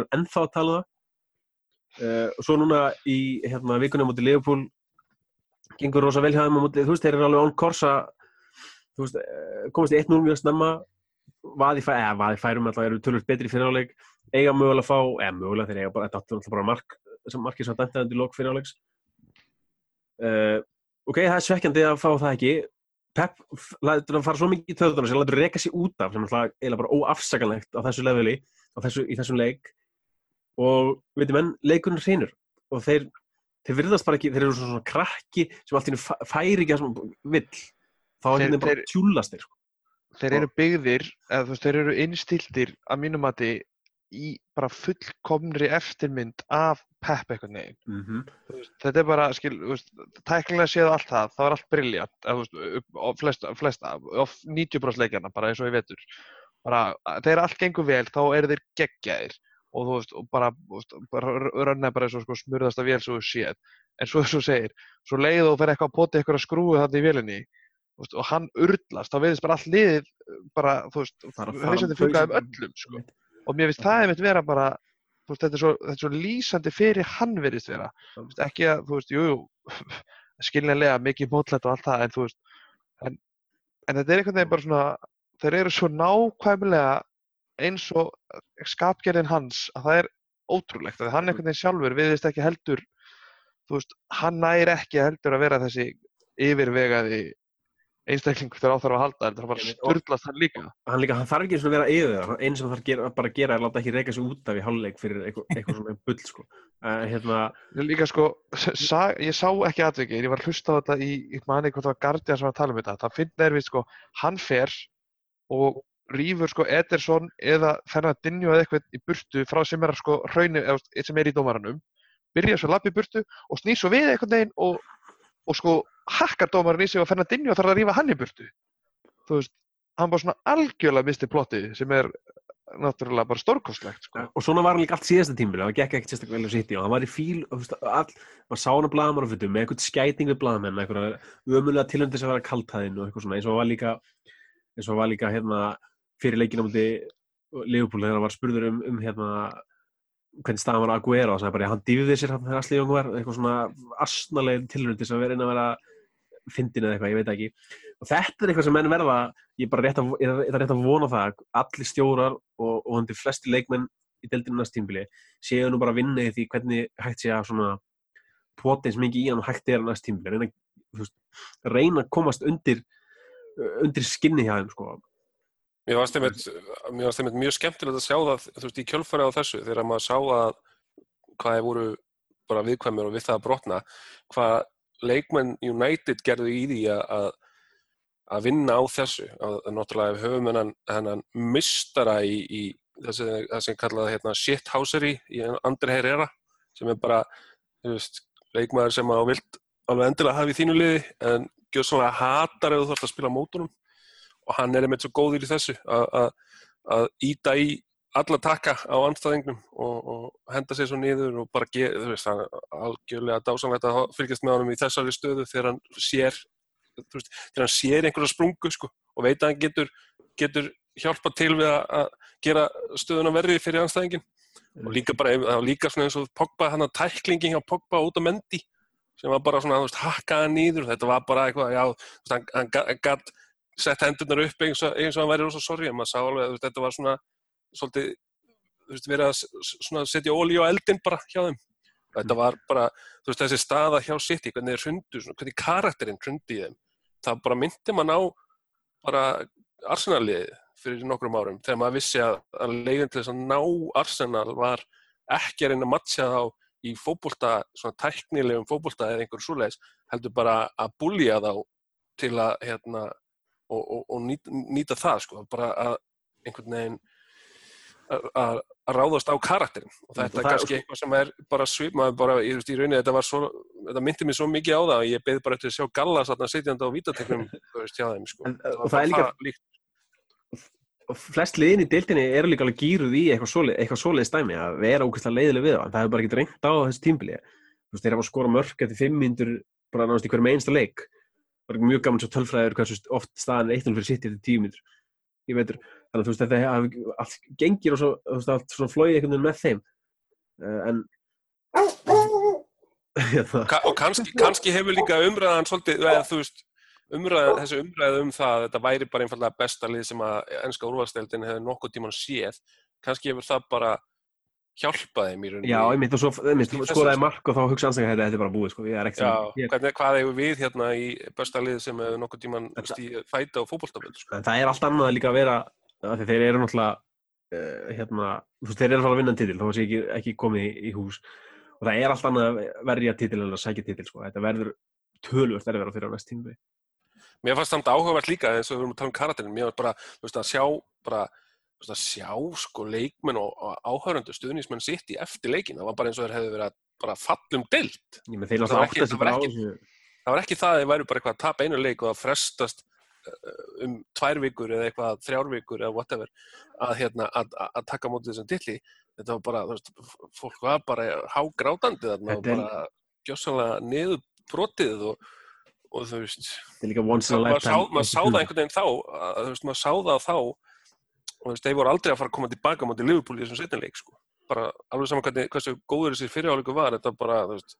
er ennþá að tala um það uh, og svo núna í hérna vikunni á móti Liverpool gengur rosa vel hjá þeim móti, þú veist, þeir eru alveg on course að þú veist, eh, komast í 1-0 mjög snemma. Vaði, fæ, eða, vaði færum alltaf eru tölvöld betri fyriráleik eiga mögulega að fá, eða mögulega þeir eiga bara þetta er alltaf bara mark, sem markið svo dæmtaði undir lók fyriráleiks uh, ok, það er svekkjandi að fá það ekki. Pep hann fara svo mikið í töðunar sem hann lætur reka sig út af sem er alltaf eiginlega bara óafsakanlegt á þessu leveli á þessu, í þessum leik og veitum enn leikurinn hreinur og þeir, þeir virðast bara ekki þeir eru svona, svona krakki sem allt í fæ- færi ekki að sem vill þá er Þeir- hérna bara þeir- tjúlast þeir sko. þeir eru byggðir, eða þú veist, þeir eru innstiltir að mínum mati í bara fullkomnri eftirmynd af Pep eitthvað neginn. mm -hmm. Þetta er bara, skil, þú veist, tæknilega séð allt það, það var allt flesta, flesta, á 90% leikjarna, bara eins og ég vetur. Bara, þegar allt gengur vel, þá eru þeir geggjaðir og þú veist, og bara, þú veist, bara rönna bara eins og sko smurðast af vél svo þú séð. En svo (laughs) svo segir, svo leið og fer eitthvað að poti eitthvað að skrúi þarna í vélinni þú veist, og hann urlast, þá veðist bara allt liðið bara, þú veist, að fara hausandi um um öllum, sko. Og mér finnst það einmitt vera bara, þú veist, þetta er svo, þetta er svo lýsandi fyrir hann verðist vera. Þú veist, ekki að, þú veist, jú, jú, (laughs) skiljanlega mikið mótlætt og allt það, en þú veist, en, en þetta er einhvern veginn bara svona, þeir eru svo nákvæmlega eins og skapgerðin hans að það er ótrúlegt, að hann einhvern veginn sjálfur viðist ekki heldur, þú veist, hann næri ekki heldur að vera þessi yfirvegaði einstaklingur þegar á þarf að halda, þetta er bara sturlast hann líka. hann líka, hann þarf ekki eins og vera yfir það einn sem hann þarf bara að gera er láta ekki reyka sig út af í hálfleik fyrir eitthvað, svona bull sko. uh, hérna, líka sko, sa, ég sá ekki atvikið, ég var að hlusta á þetta í, ég mani hvort það var Guardian sem var að tala um þetta, það finnir við sko, hann fer og rýfur sko Ederson eða Fernandinho eða eitthvað í burtu frá sem er sko hraunu, eða sem er í dómaranum, byrja svo lappi í burtu og snýr svo við einhvern veginn og, og sko hakkar dómaran í sig og Fernandinho þarf að rýfa hann í burtu. Þú veist, hann bara svona algjörlega misti plottið sem er náttúrulega bara stórkostlegt sko. og svona var hann líka allt síðasta tímbil það gekk ekkert sérstaklega vel á sitt og hann var í fíl og maður sá hann að á með eitthvað skæting við blaðamenn eitthvað ömulega tilöndi sem var að kaltaðinn og eitthvað svona eins og var líka eins og var líka hérna fyrir leikinn á múti Leopold þegar hann var spurður um, um hérna hvernig staðan var að Aguero og það bara hann dýfði sér hann þegar Asli Jóng var eitthvað svona asnaleg tilöndi sem verið inn að vera fyndin eða eitthvað, ég veit ekki og þetta er eitthvað sem menn verða ég er bara rétt að, ég er rétt að vona það að allir stjórar og, og hundi flesti leikmenn í deildinu næst tímbili séu nú bara að vinna í því hvernig hægt sé að svona potins mikið í hann og hægt er að næst tímbili reyna, veist, reyna að komast undir undir skinni hjá þeim sko. Mér varst einmitt, mjög skemmtilegt að sjá það, þú veist, í kjölfari á þessu, þegar maður sá að hvað þeir voru bara viðkvæmur og við það að brotna, hvað leikmenn United gerðu í því að, að, vinna á þessu. Að, náttúrulega ef höfum hennan, mistara í, í þessi, það sem kallaði hérna shithousery í Andri Herrera, sem er bara, þú veist, leikmaður sem að vilt alveg endilega hafa í þínu liði, en gjöð svona hatar ef þú þarfst að spila á mótunum og hann er einmitt svo góður í þessu að- íta í alla takka á anstæðingnum og, og henda sér svo niður og bara gera, þú veist, það er algjörlega dásanlegt að fylgjast með honum í þessari stöðu þegar hann sér, þú veist, þegar hann sér einhverja sprungu, sko, og veit að hann getur, getur hjálpa til við að- gera stöðuna verri fyrir anstæðingin og líka bara, það var líka svona eins og Pogba, hann að tæklingin hjá Pogba út á Mendi sem var bara svona, þú veist, hakkaða niður. Þetta var bara eitthvað, já, þú veist, hann, hann gatt sett hendurnar upp eins og, eins og hann væri rosa sorry, en maður sá alveg, veist, þetta var svona svolítið, þú veist, verið að setja ólí á eldin bara hjá þeim. Þetta var bara, þú veist, þessi staða hjá City, hvernig þeir hrundu, hvernig karakterinn hrundi í þeim, það bara myndi mann á bara Arsenal-liðið fyrir nokkrum árum, þegar maður vissi að, að leiðin til þess að ná Arsenal var ekki að reyna að matcha þá í fótbolta, svona tæknilegum fótbolta eða einhver svoleiðis, heldur bara að búlja þá til að hérna, og, og, og nýta, nýta það sko, bara að einhvern veginn að- að að ráðast á karakterin og þetta er það- kannski eitthvað sem er bara svip maður bara, ég veist, í rauninni þetta var svo þetta myndi mér svo mikið á það að ég beði bara eftir að sjá Gallas þarna sitjandi á vítateknum (laughs) sko. Það og var það er líka- líkt. Flest liðin í deildinni eru líka alveg gýruð í eitthvað svoleið, eitthvað svoleið stæmi að vera ógeðslega leiðileg við það, það hefur bara ekki reynt á þessu tímbili þú veist, þeir hafa skora mörk eftir fimm myndur bara náðast í hverjum einsta leik það er mjög gaman svo tölfræður hversu oft staðan er 1-0 fyrir sitt eftir tíu myndur ég veitur, þannig að þú veist, þetta hafi allt gengir og svo, allt svona flóið einhvern veginn með þeim. Uh, en (laughs) hérna, Ka og kannski, kannski hefur líka umræðan svolítið, eða þú veist umræðan, þessi umræða um það að þetta væri bara einfallega besta lið sem að ennska úrvalsteldin hefur nokkuð tíman séð kannski hefur það bara hjálpa þeim í rauninni. Já, og einmitt, Í þessu, skoraði sko. mark og þá hugsa ansaka þetta, þetta er bara búið sko, ég er Já, sem ég, hvernig, hvað hefur við hérna í besta lið sem hefur nokkuð tíman stíð fæta á fótboltaföld, sko. en það er allt annað líka að vera því þeir eru náttúrulega uh, hérna, þú veist, þeir eru að fara að vinna titil þá sé ekki, ekki komið í, hús og það er allt annað að verja titil en að sækja titil sko. þetta verður tölvöld verður fyrir á næst tíma Mér fannst samt áhugavert líka eins og við erum að tala um karakterin, mér var bara, þú veist, að sjá bara, að sjá sko leikmenn og, áhörundu stuðnismenn sitt í eftir leikin, það var bara eins og þeir hefðu verið bara fallum deilt. þeir Það var ekki- það var ekki- Það var ekki það að þeir væru bara eitthvað að tapa einu leik og að frestast uh, um tvær vikur eða eitthvað þrjár vikur eða whatever að, hérna, að, að, taka á móti þessum dilli. Þetta var bara, veist, fólk var bara hágrátandi þarna og bara gjössanlega niður brotið og, og þú veist, maður sá, það einhvern veginn þá maður sá það þá og þú þeir voru aldrei að fara að koma tilbaka mútið Liverpool í þessum setnileik sko. bara alveg saman hvernig, hversu góður þessi fyrirháleiku var þetta bara, þú veist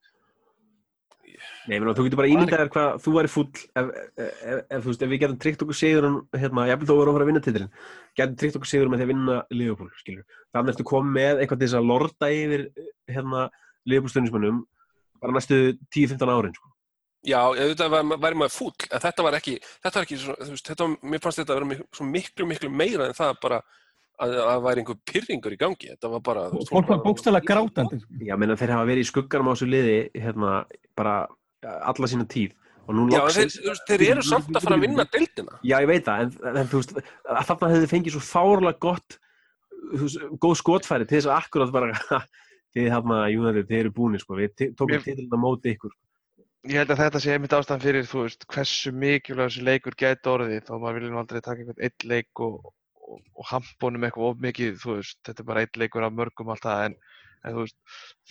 Nei, menn, þú getur bara ímyndað þér hvað þú væri fúll ef, ef, ef, ef, þú við getum tryggt okkur sigur hérna, ég vil þó vera að fara að vinna titilin getum tryggt okkur sigur með því að vinna Liverpool þannig ertu komið með eitthvað til þess að lorda yfir hérna, Liverpool stundismönnum bara næstu 10-15 árin sko. Já, auðvitað var, væri maður fúll en þetta var ekki, þetta var ekki þú veist, þetta var, mér fannst þetta að vera miklu, svo miklu, miklu meira en það bara að að það væri einhver pyrringur í gangi þetta var bara, þú fólk var bókstæðlega grátandi. sko. Já, menn þeir hafa verið í skugganum á þessu liði hérna, bara alla sína tíð og nú Já, þeir, loksins veist, þeir eru samt að fara að vinna deildina Já, ég veit það, en, en þú veist að þarna hefði þið fengið svo fárlega gott þú veist, góð skotfæri til þess að akkurat bara (laughs) þið þarna, Júnari, þið eru búinir sko, við tókum á móti ykkur Ég held að þetta sé einmitt ástæðan fyrir, þú veist, hversu mikilvæg þessi leikur gæti orðið, þá maður vilja nú aldrei taka einhvern einn leik og, og, og hampónum eitthvað of mikið, þú veist, þetta er bara einn leikur af mörgum allt það, en, en þú veist,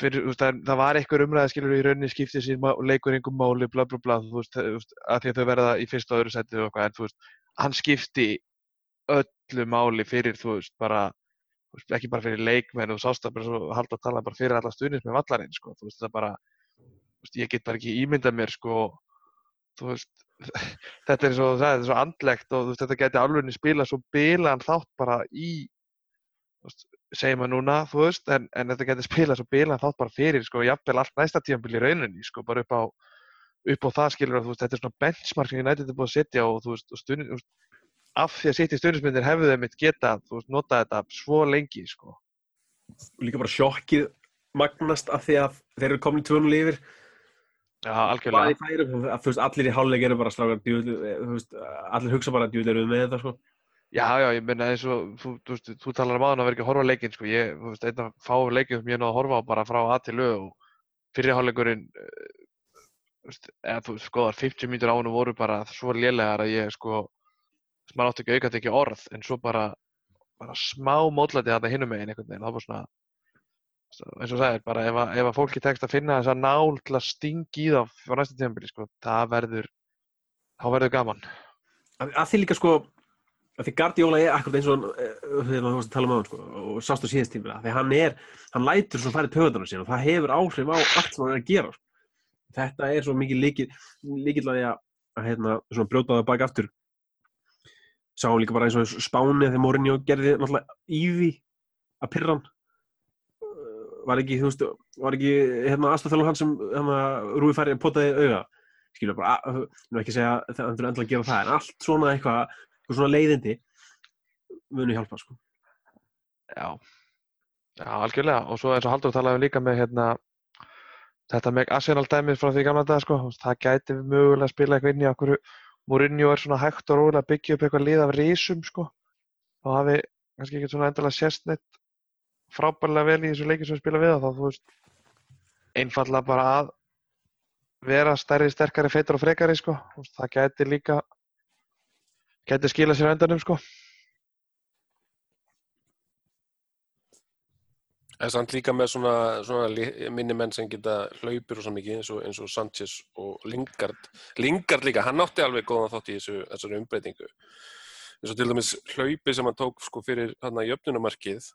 fyrir, þú veist, það, það var einhver umræða, skilur í rauninni skiptið sín leikur einhver máli, bla bla bla, þú veist, að því að þau verða í fyrsta og öðru setið og eitthvað, en þú veist, hann skipti öllu máli fyrir, þú veist, bara, þú veist, ekki bara fyrir leikmenn og sást veist, ég get bara ekki ímyndað mér sko, veist (laughs) þetta er svo, það er svo andlegt og veist, þetta geti alveg spila svo bilan þátt bara í segjum að núna, þú veist en, en þetta geti spila svo bilan þátt bara fyrir sko, jafnvel allt næsta tíðanbíl í rauninni sko, bara upp á upp á það skilur að þú veist, þetta er svona benchmark sem United er búið að setja og þú veist, og stundin, veist af því að setja í stundismyndir hefðu þeim mitt geta, þú veist, nota þetta svo lengi sko. líka bara sjokkið magnast af því að þeir eru komin í 2-0 yfir Já, algjörlega. að, þú veist, allir í hálfleik eru bara strákar, þú veist, allir hugsa bara djúvill eru við með þetta sko. Já, já, ég meina eins og þú, þú, veist, þú talar um aðan að vera ekki að horfa leikinn sko. ég, þú veist, einn af fáu leikinn sem ég náði að horfa á bara frá A til Ö og fyrirháleikurinn eða þú skoðar 50 mínútur á hennu voru bara svo lélegar að ég sko maður átti ekki aukað ekki orð en svo bara, bara smá mótlæti þarna hinum megin einhvern veginn, það var svona eins og sagðir, bara ef að, ef að fólki tekst að finna þessa nál til að stingi í þá á næsta tímabili, sko, það verður þá verður gaman. Að, að því líka sko að því Guardiola er akkurat eins og eh, þegar maður að tala um hann sko, og sást á síðast tímila því hann er, hann lætur svona farið töðunar sín og það hefur áhrif á allt sem hann er að gera sko. þetta er svo mikið líkil að því að, að hérna, svona brjóta það bak aftur. Sáum líka bara eins og Spáni þegar Mourinho gerði náttúrulega í því að pyrra hann. Eh, var ekki, þú veist, var ekki hérna aðstofþjálfur hann sem hérna, Rúi færi potaði auga? Skilur bara, að- nú ekki segja að það er endilega að gera það en allt svona eitthvað, eitthvað svona leiðindi munu hjálpa sko. Já, já, algjörlega. Og svo eins og Haldur talaði líka með hérna þetta með Arsenal dæmið frá því gamla dag sko, það gæti mögulega að spila eitthvað inn í okkur. Mourinho er svona hægt og rólega að byggja upp eitthvað lið af risum sko. Þá hafi kannski ekki svona endilega sérst neitt frábærlega vel í þessu leiki sem við spila við þá þú veist einfallega bara að vera stærri, sterkari, feitur og frekari sko, veist, það gæti líka gæti skila sér á endanum sko Það er samt líka með svona, svona minni menn sem geta hlaupir og svo mikið eins og, eins og Sanchez og Lingard. Lingard líka, hann átti alveg góðan þátt í þessu, þessari umbreytingu. eins og til dæmis hlaupi sem hann tók sko fyrir hann að jöfnunumarkið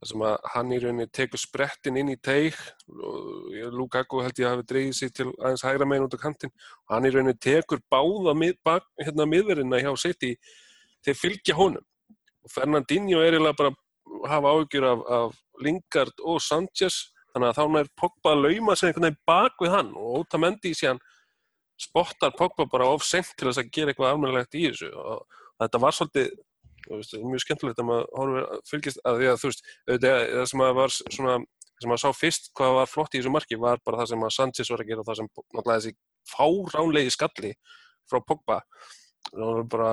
þar sem að hann í rauninni tekur sprettin inn í teig og Lukaku held ég að hafi dreigið sig til aðeins hægra megin út á kantinn. Og hann í rauninni tekur báða mið, bak, hérna miðverðina hjá City. Þeir fylgja honum. Og Fernandinho er eiginlega bara að hafa áhyggjur af, af Lingard og Sanchez. Þannig að þá nær Pogba að lauma sig einhvern veginn bak við hann og Otamendi síðan spottar Pogba bara of sent til þess að gera eitthvað almennilegt í þessu. Og þetta var svolítið veist, mjög skemmtilegt að maður horfir að að því að þú veist, það sem að var svona, það sem að sá fyrst hvað var flott í þessu marki var bara það sem að Sanchez var að gera og það sem náttúrulega þessi fáránlegi skalli frá Pogba. Það var bara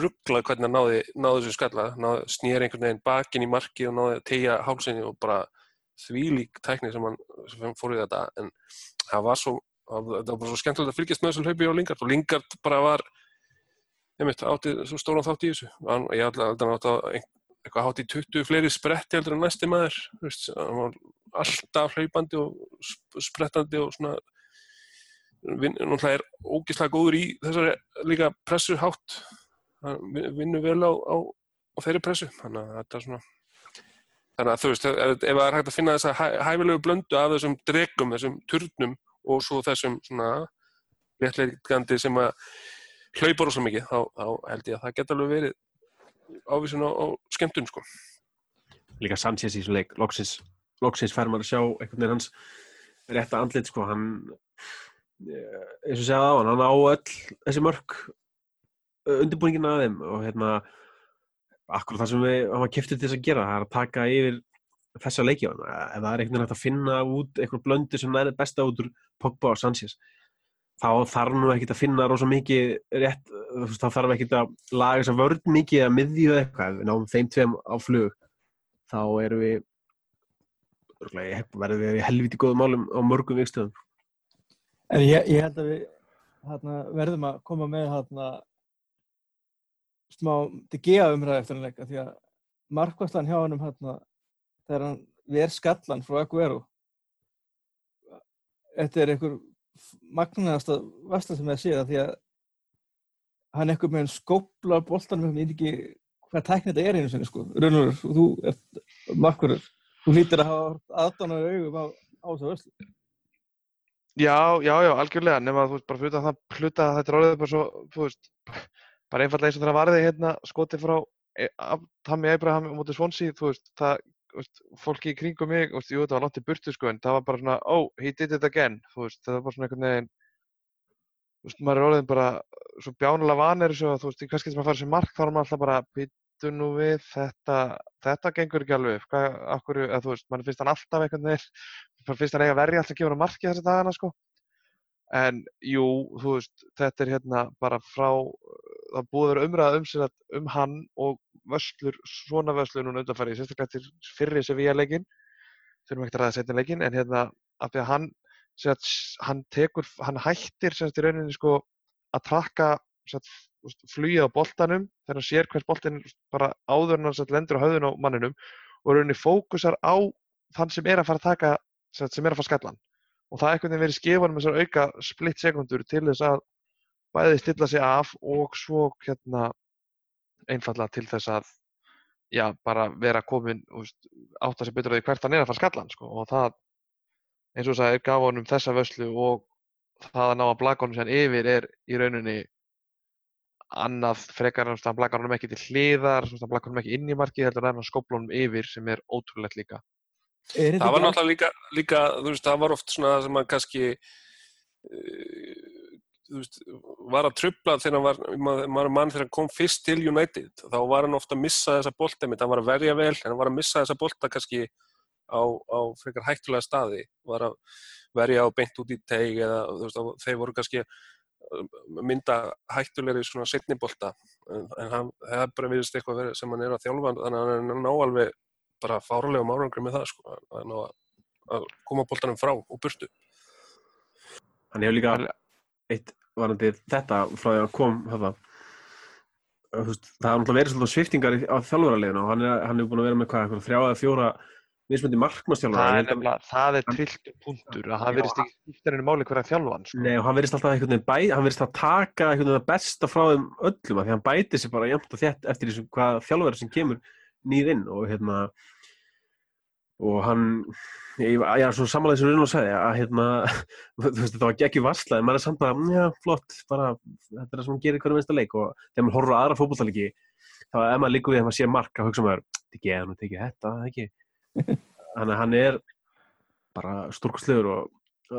rugglað hvernig hann náði, náði þessu skalla, náði, snýr einhvern veginn bakin í marki og náði að tegja hálsinni og bara þvílík tækni sem hann sem fór í þetta. En það var svo, það var svo skemmtilegt að fylgjast með þessu hlaupi á Lingard og Lingard bara var einmitt, átti svo stóran þátt í þessu. Hann, ég held að hann átti að eitthvað hátt í 20 fleiri spretti heldur en næsti maður veist, hann var alltaf hlaupandi og sp- sprettandi og svona náttúrulega er ógislega góður í þessari líka pressu hátt. Hann vin- vinnur vel á, á, á þeirri pressu. Þannig að þetta er svona þannig að þú veist, ef, það er hægt að finna þessa hæ, hæfilegu blöndu af þessum dregum, þessum turnum og svo þessum svona léttleikandi sem að hlaupar svo mikið, þá, þá held ég að það geta alveg verið ávísun á, á skemmtun sko. líka Sanchez í þessu leik, loksins, loksins fær maður að sjá einhvern veginn hans rétta andlit sko, hann eh, eins og segja á hann, hann á öll þessi mörk undirbúningin að þeim og hérna akkur það sem við hafa kiftið til þess að gera það er að taka yfir þessa leiki á hann, ef það er einhvern veginn hægt að finna út einhver blöndu sem er besta út úr Pogba og Sanchez þá þarf nú ekkert að finna rosa mikið rétt, þá þarf ekkert að laga þess að vörð mikið að miðju eitthvað, við náum þeim tveim á flug þá erum við verðum við í helviti góðum málum á mörgum vikstöðum. En ég, ég held að við hérna, verðum að koma með hérna, smá DGA umræði eftir hann leik af því að markværslan hjá hann hérna, þegar hann ver skallan frá Aguero þetta er einhver magnaðasta vasta sem það séð af því að hann einhver með skóplar boltanum ég veit ekki hvað tækni þetta er einu sinni sko. Rúnur, þú ert markverður þú hlýttir að hafa aðdánar augum á, á þessu vörslu. Já, já, já, algjörlega, nema þú veist, bara fyrir það hluta að þetta orðið bara svo, þú veist, bara einfallega eins og þegar varði hérna skoti frá e, Ab- Tammy Abraham á móti Swansea, þú veist, það, veist, fólki í kringum mig, veist, jú, þetta var langt í burtu, sko, en það var bara svona, oh, he did it again, þú veist, það var bara svona einhvern veginn, þú veist, maður er orðin bara svo bjánulega vanir þessu að, þú veist, í kannski sem að fara sem mark, þá er maður alltaf bara, býttu nú við, þetta, þetta gengur ekki alveg hvað, akkur, eða þú veist, mann finnst hann alltaf einhvern veginn, (laughs) bara finnst hann eiga verja alltaf að gefa hann marki þessa dagana, sko. En jú, þú veist, þetta er hérna bara frá, það vera umræða um um hann og vöslur, svona vöslur núna undanfæri, sérstaklega til fyrri Sevilla leikinn, þurfum ekki að ræða setni leikinn, en hérna, af því að hann, sagt, hann tekur, hann hættir sagt í rauninni sko að trakka flugið á boltanum þegar hann sér hvers boltin bara áður hann lendur á höfðun á manninum og rauninni fókusar á þann sem er að fara að taka, sagt, sem er að fara að skalla hann og það er einhvern veginn verið skefan með þessar auka splitt sekundur til þess að bæði stilla sig af og svo hérna einfallega til þess að já, bara vera komin veist, átta sig betur á því hvert hann er að fara að skalla hann sko. og það, eins og þess að gaf honum þessa vöslu og það að ná að blaka honum sér yfir er í rauninni annað frekar en að blaka honum ekki til hliðar, svona, að blaka honum ekki inn í markið heldur en að skopla honum yfir sem er ótrúlegt líka. Er Það var náttúrulega líka, líka, þú veist, það var oft svona sem að kannski, uh, veist, var að trubla þegar hann var, maður mann þegar hann kom fyrst til United, þá var hann ofta að missa þessa bolta hann var að verja vel, en hann var að missa þessa bolta kannski á, á frekar hættulega staði, var að verja á beint út í teig eða, veist, þeir voru kannski mynda hættulegri svona setni bolta, en, en hann, það er bara virðist eitthvað sem hann er að þjálfa, þannig að hann ná alveg bara fárulegum árangri með það sko, að, að, að koma boltanum frá og burtu. Hann hefur líka eitt varandi þetta frá því að kom veist, það har náttúrulega verið svolítið sviftingar á þjálfurarleginu og hann er, hann er búin að vera með hvað, þrjá eða fjóra mismöndi markmannstjálfara Það er að- það er trilltu punktur að það Já. verðist ekki skipta henni máli hverja þjálfan sko. Nei, og hann verðist alltaf einhvern veginn bæ, hann verðist að taka einhvern veginn það besta frá þeim öllum af því hann bætir sér bara jæmt og þétt eftir því sem hvað þjálfari sem kemur nýr inn og hérna og hann ég, er svo samanlega sem Rune sagði að hérna, (laughs) þú veist, það var ekki varsla en maður er samt bara, já, flott bara, þetta er það sem hann gerir hverju minnsta leik. Og þegar maður horfður á aðra fótbolltalegi þá ef maður líkur við að maður sé mark að hugsa maður ekki, eða nú tekið þetta, ekki? (laughs) Þannig að hann er bara stórkostlegur og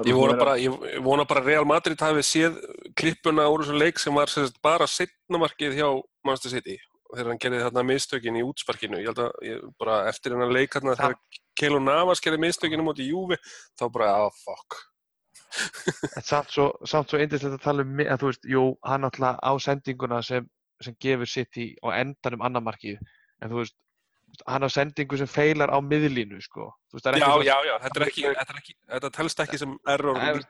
Ég vona bara, ég ég vona bara að Real Madrid hafi séð klippuna úr þessum leik sem var sem sagt, bara setnamarkið hjá Manchester City þegar hann gerði þarna mistökin í útsparkinu ég held að ég, bara eftir hennar leik þarna þegar Keilo Navas gerði mistökinu mútið Júvi þá bara, ah, fuck (laughs) En samt svo, svo eindislegt að tala um, að þú veist, jú, hann alltaf á sendinguna sem, sem gefur sitt í á endanum annar markið, en þú veist, hann á sendingu sem feilar á miðlínu, sko. Veist, það Já, ekki svo- já, já, þetta er ekki, þetta, er ekki, þetta telst ekki sem error En-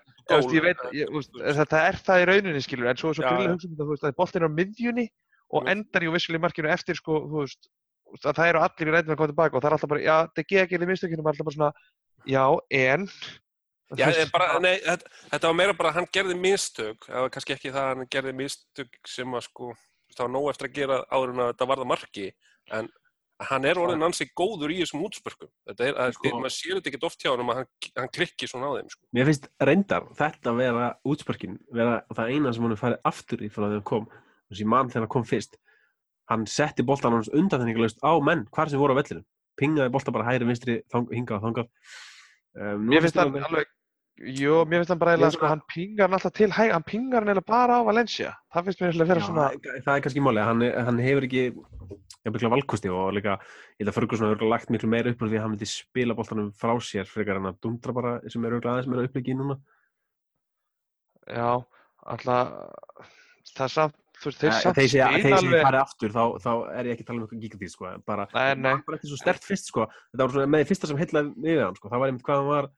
ég veit, ég, veist, þetta er það í rauninni, skilur, en svo svo já. hugsa um þetta, að boltinn er á miðjunni og endar í vissulega markinu eftir, sko, þú veist, að það eru allir í reyndum að koma tilbaka og það er alltaf bara, já, það geði ekki í mistökinu, maður er alltaf bara svona, já, en, Já, en bara, nei, þetta, þetta var meira bara að hann gerði mistök, það var kannski ekki það að hann gerði mistök sem að sko, það var nóg eftir að gera áður en að þetta varða marki, en hann er orðin ansi góður í þessum útspörkum. Þetta er, að, Sko- maður sér þetta ekki oft hjá hann að hann, hann klikki svona á þeim, sko. Mér finnst reyndar þetta vera útspörkin, vera það eina sem hann er farið aftur í frá þegar hann kom, þessi mann þegar hann kom fyrst. Hann setti boltan hans undanþenningalust á menn, hvar sem voru á vellinu. Pingaði bolta bara hægri, vinstri, þang, hingað og þangað. Um, mér finnst hann alveg, jú, mér finnst hann bara eiginlega, sko, hann pingar hann alltaf til hæg, hann pingar hann eiginlega bara á Valencia, það finnst mér eiginlega að vera svona, það er kannski máli, hann, hann hefur ekki jafnvel valkosti og líka ég held að Ferguson hefur örugglega lagt miklu meira upp því að hann vildi spila boltanum frá sér frekar en að dundra bara sem eru aðeins meira uppliki núna já, alltaf, það er samt, þeir Eh, segja spila þeir sem alveg, farið aftur þá, þá er ég ekki að tala um eitthvað gigatís sko, bara, Nei, nei. hann bara eftir svo stert fyrst sko. þetta var með því fyrsta sem heitlaði við hann sko. það var einmitt hvað hann var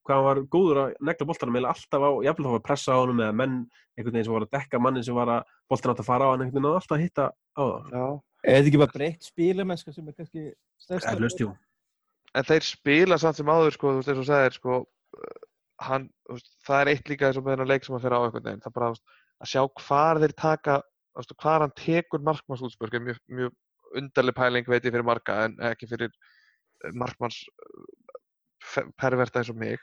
hvað hann var góður að negla boltanum eða alltaf á, jafnvel þá var pressa á honum eða menn einhvern veginn sem var að dekka mannin sem var að boltan átt að fara á hann einhvern veginn og alltaf að hitta á það Er þetta ekki bara breytt spílamennska sem er kannski jú. en þeir spila samt sem áður sko, þú veist, eins og sagðir sko, uh, hann, það er eitt líka eins og með þennan leik sem hann fer á einhvern veginn, það er bara þú veist, að sjá hvar þeir taka, hvar hann tekur markmannsútspörk er mjög, mjög undarleg pæling veit ég fyrir marga en ekki fyrir eh, markmanns uh, perverta eins og mig.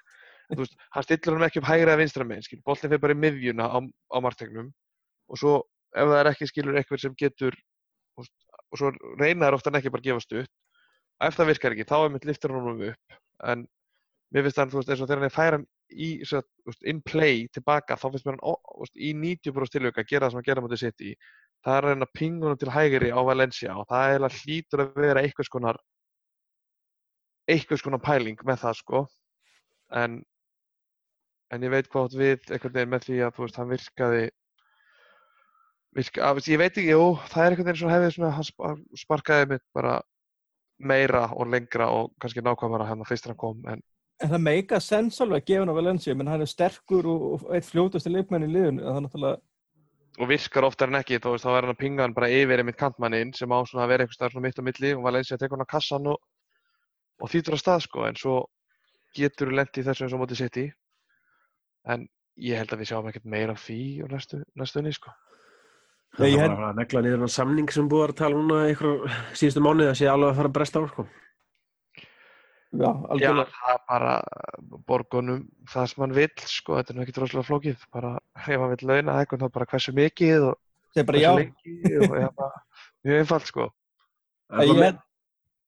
Veist, hann stillir hann ekki upp hægra eða vinstra megin, skilur, boltin fyrir bara í miðjuna á, á marktegnum og svo ef það er ekki skilur eitthvað sem getur veist, og svo reynar ofta hann ekki bara að gefast upp ef það virkar ekki, þá er mitt liftur hann honum upp en mér finnst veist, eins og þegar hann er færan í, veist, in play tilbaka, þá finnst mér hann, í 90% tilvika að gera það sem hann gera mútið sitt í það er að reyna honum til hægri á Valencia og það er að hlýtur að vera einhvers konar einhvers konar pæling með það, sko. En en ég veit hvað við einhvern veginn með því að, veist, hann virkaði virka, að, ég veit ekki, jú, það er einhvern veginn svona hefðið svona, hann spa- sparkaði mitt bara meira og lengra og kannski nákvæmara hann að fyrst hann kom en En það meika sens alveg að gefa hann á Valencia, menn hann er sterkur og, og eitt fljótasti leikmenn í liðinu, það er náttúrulega, og virkar oftar en ekki, þá, veist, þá er hann að pinga hann bara yfir einmitt kantmanninn sem á svona að vera staðar svona mitt á milli og Valencia tekur hann á kassan og, og þýtur á stað sko, en svo getur lent í þessu eins og mótið sitt í en ég held að við sjáum ekkert meira af því á næstu, næstunni sko. Nei, ég Það held- að negla niður hann samning sem búið að tala núna einhver síðustu mánuði að sé alveg að fara að bresta á sko. Já, Já, það er bara borgunum það sem hann vill sko, þetta er nú ekki droslega flókið, bara (laughs) ef hann vill launa eitthvað þá bara hversu mikið og er bara já, hversu lengi og já, bara, mjög einfalt sko. En ég það með,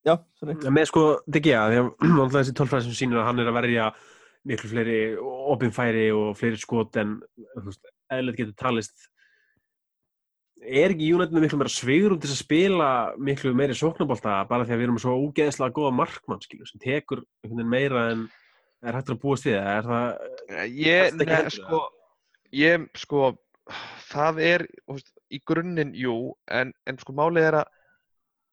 já, sorry. með sko DG því að (clears throat) alltaf þessi tölfræð sem sýnir að hann er að verja miklu fleiri opinfæri og fleiri skot en þú veist, eðlilegt getur talist er ekki United með miklu meira svigur til að spila miklu meiri sóknabólta bara því að við erum svo ógeðslega góða markmann skilur, sem tekur meira en er hægt að búast það er það, Ég, Fannst ekki ne, sko, ég, sko, það er, veist, í grunninn, jú, en, en sko málið er að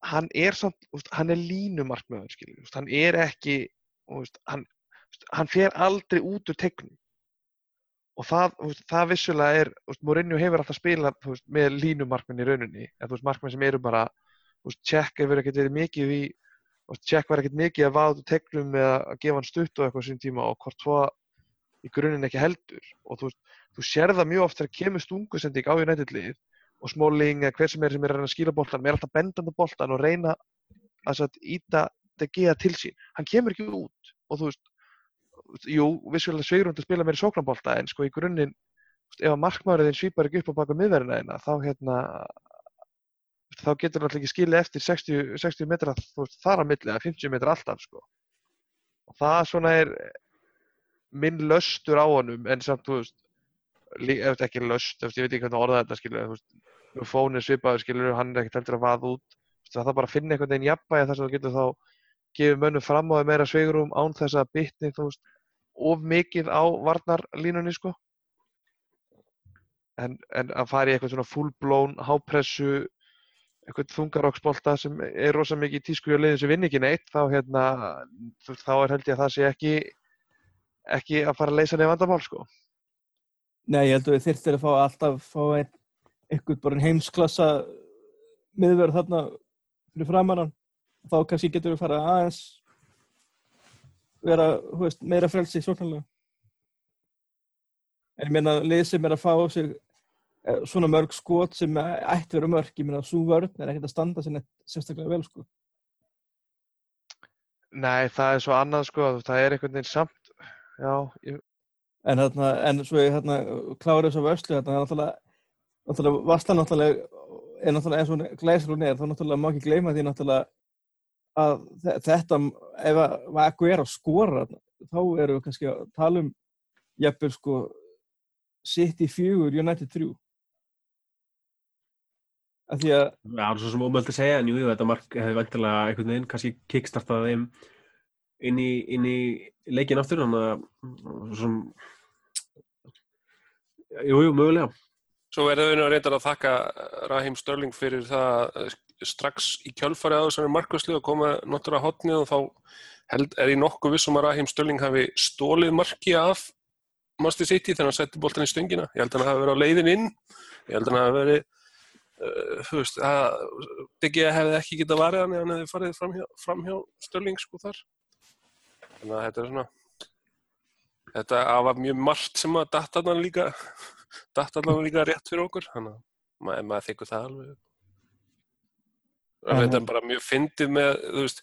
hann er samt, veist, hann er línumarkmaður, skiljum, þú veist, hann er ekki, hann, hann fer aldrei út úr tegnum. Og það, veist, það vissulega er, veist, Mourinho hefur alltaf spilað, veist, með línumarkmenn í rauninni, en þú veist, markmenn sem eru bara, Check hefur ekkert verið mikið í, Check var ekkert mikið að úr tegnum eða að gefa hann stutt og eitthvað sín tíma og hvort svo í grunninn ekki heldur. Og þú, þú sér það mjög oft þegar kemur stungusending á United lið og Smalling eða hver sem er sem er að reyna að skýla boltan er alltaf bendandi boltan og reyna að íta De Gea til sín, hann kemur ekki út og þú veist, jú, vissulega sveigrum til að spila meira sóknarbolta en sko í grunninn, ef að markmaðurinn svýpar ekki upp á baka miðverðina eina, þá hérna þá getur hann alltaf ekki skilið eftir 60, 60 metra veist, þar að milli, eða 50 metra alltaf sko. og það svona er minn löstur á honum en samt, þú veist, ef þetta ekki löst, ég veit ekki hvernig orða þetta skilur, fónir svipaður skilur, hann er ekkert heldur að vaða út það er bara að finna einhvern veginn jafnbæði þar sem þú getur þá gefið mönnum fram á því meira sveigurum án þess að bytni of mikið á varnarlínunni sko. En, en að fara í eitthvað svona full-blown hápressu eitthvað þungaróksbolta sem er rosa mikið í tísku og leiðin sem vinn ekki neitt þá, hérna, þá er held ég að það sé ekki ekki að fara að leysa nefn vandamál sko. Nei, ég held að við þyrftir að fá alltaf fá ein, eitthvað bara heimsklassa miðverð þarna fyrir framannan þá kannski getur við fara aðeins vera veist, meira frelsi svonarlega en ég meina lið sem er að fá á sig eh, svona mörg skot sem ætti vera mörg, ég meina svo vörn er ekkert að standa sér neitt sérstaklega vel sko. Nei, það er svo annað sko það er einhvern veginn samt já, ég... en hérna, en svo ég hérna klárið svo vörslu hérna, náttúrulega, náttúrulega Vastlan náttúrulega er náttúrulega eins og glæsir hún er, þá náttúrulega má ekki gleyma því náttúrulega að þetta, ef að ekkur er að skora, þá eru við kannski að tala um jafnveg sko City 4, United 3 að því að Já, það er svo sem ómöld að segja en jú, þetta mark hefði vantilega einhvern veginn kannski kickstartað þeim inn í, inn í leikin aftur þannig að svona Jú, jú, mögulega. Svo er það reyndar að þakka Raheem Störling fyrir það strax í kjölfari að þessari markværslu að koma notur að hotnið og þá held, er ég nokkuð vissum að Raheem Störling hafi stólið marki af Master City þegar hann setti bóltan í stöngina. Ég held að hann hafi verið á leiðin inn, ég held að hann hafi verið, uh, þú veist, að Diggi hefði ekki getað varið hann eða hann hefði farið framhjá, framhjá Störling sko þar. Þannig að þetta er svona, þetta var mjög margt sem að datta hann líka (laughs) allavega líka rétt fyrir okkur þannig að maður, þykkur það alveg og þetta er bara mjög fyndið með veist,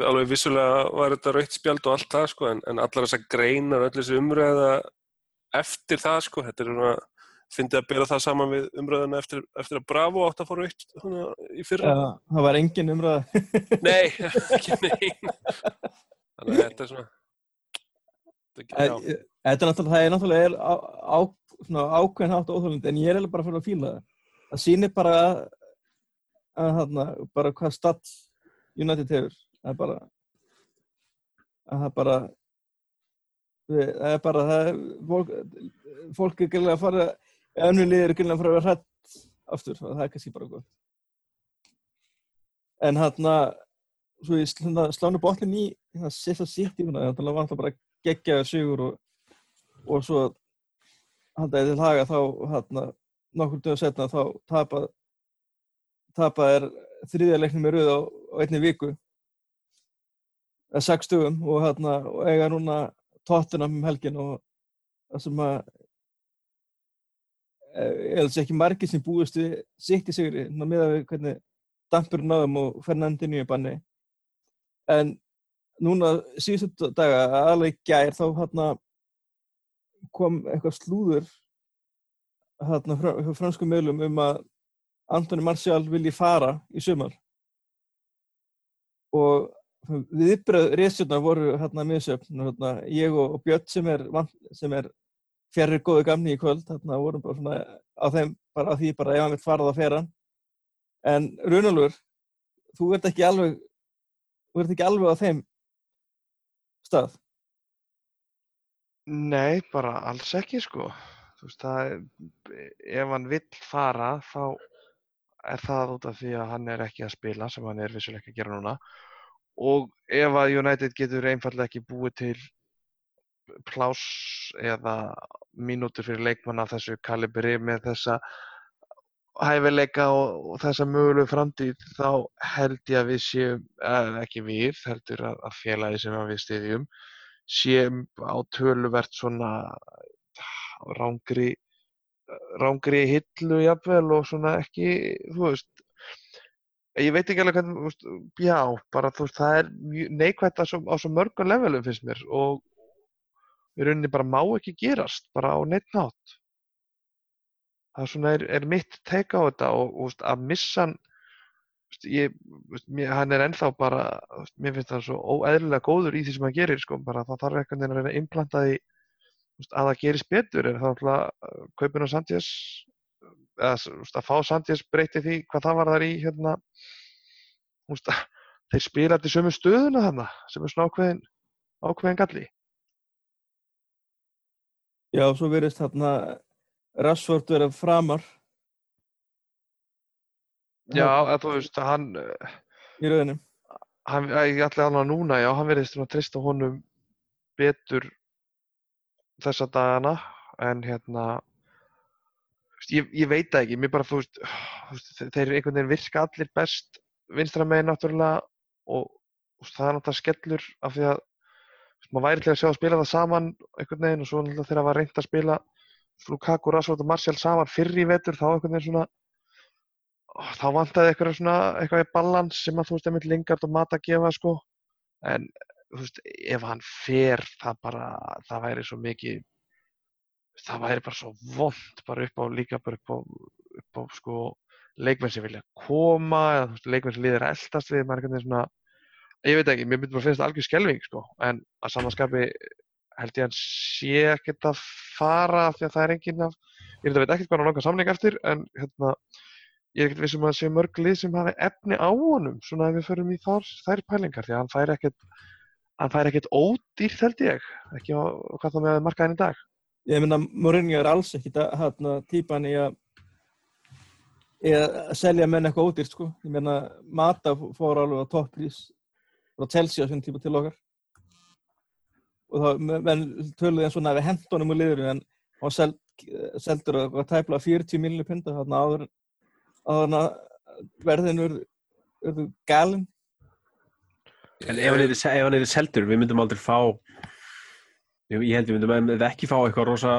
alveg vissulega var þetta raukt spjald og allt það sko en, en allar þessar greinar og allir þessi umræða eftir það sko þetta er svona, fyndið að bera það saman við umræðana eftir, eftir að Bravo átt að fá raukt í fyrra. Ja, það var engin umræða. (laughs) Nei, ekki neina þannig að þetta er svona Þetta er náttúrulega, það er náttúrulega á, á, ákveðin hátt óþjóðlund en ég er alveg bara fyrir að fíla það. Það sýnir bara að, að hana, bara hvað stall United hefur. Er bara að það bara það er bara það er, fólk, fólk er gætilega að fara önnum liðir er gætilega að fara að vera hrætt aftur það er kannski bara góð. En hérna svo ég slánu bóttin í það sérst að sitt í þannig að það var alltaf bara geggjaður sigur og, og svo haldaði til haga þá hérna nokkur döðu setna þá tapa tapa er þriðja leiknum með rauð á, á einni viku. Eða sex stugum og hérna og eiga núna tóttuna um helgin og það sem að ég held að ekki margir sem búist við sitt í sigri með að við hvernig dampur náðum og fer nefndinu í banni. En núna síðustu daga alveg gær þá hérna kom eitthvað slúður hérna frá fransku meðlum um að Antoni Marcial vilji fara í sumar. Og viðbröð reysjurnar voru hérna miðsöfn hérna, ég og, og Björn sem er, er fjarrir góðu gamni í kvöld hérna vorum bara svona á þeim bara á því bara ef hann vil fara það fera en Runalur þú ert ekki alveg þú ert ekki alveg á þeim stað. Nei, bara alls ekki sko. Þú veist það ef hann vill fara þá er það út af því að hann er ekki að spila sem hann er vissulega ekki að gera núna. Og ef að United getur einfallega ekki búið til pláss eða mínútur fyrir leikmann af þessu kalibri með þessa hæfileika og, og þessa mögulegu framtíð þá held ég að við séum, ekki við, heldur að, að félagi sem við stiðjum séum á töluvert svona rángri rángri hillu jafnvel og svona ekki, þú veist ég veit ekki alveg hvernig, veist, já, bara þú veist, það er á svo, á svo mörgum levelum finnst mér og í rauninni bara má ekki gerast, bara á neitt nátt. Það er svona, er, er mitt teika á þetta og, og veist, að missa hann, ég, veist, mér, hann er ennþá bara, mér finnst það svo óeðlilega góður í því sem hann gerir, sko, bara það þarf eitthvað að reyna að implanta því, að það gerist betur, er það náttúrulega kaupin á veist, að fá Sandjes breyti því hvað það var þar í, hérna, veist, (laughs) þeir spila til sömu stöðuna þarna, sem er svona ákveðin, ákveðin galli. Já, svo verðist þarna Rassford vera framar Já, að þú veist, hann, eh, í rauninni. hann, ég ætla alveg núna, já, hann svona að treysta honum betur þessa dagana, en hérna, ég, ég veit það ekki, mér bara, þú veist, þeir einhvern veginn virka allir best vinstra megin náttúrulega og, og það er náttúrulega skellur af því að maður væri til að sjá að spila það saman einhvern veginn og svo náttúrulega þegar það var reynd að spila Lukaku, Rashford og Martial saman fyrr í vetur þá einhvern veginn svona þá vantaði eitthvað svona eitthvað í balans sem að þú veist einmitt Lingard og Mata gefa sko. En veist ef hann fer það bara það væri svo mikið það væri bara svo vond bara upp á líka bara upp á, upp á sko leikmenn sem vilja koma eða þú veist leikmenn sem liðir að eldast við maður er veginn svona ég veit ekki, mér myndi bara finnst það algjör skelving sko en að samanskapi held ég að hann sé ekkert að fara því að það er enginn af ég veit að ekkert hvað hann langar samling eftir en hérna ég er ekkert vissum að sé mörg lið sem hafi efni á honum svona ef við förum í þar, þær pælingar því að hann fær ekkert hann fær ekkert ódýrt held ég. Ekki hvað þá með markaðin í dag? Ég meina, Mourinho er alls ekkit að hérna típan í að að selja menn eitthvað ódýrt sko. Ég meina, Mata fór alveg á topprís frá Chelsea á þessum tíma til okkar. Og þá, menn töluði eins og næfi hendunum úr liður en hann seld, seldur að tæpla 40 miljonir pinda þarna áður að verðin urðu galinn En ef hann er, seldur, við myndum aldrei fá ég, held við myndum eða ekki fá eitthvað rosa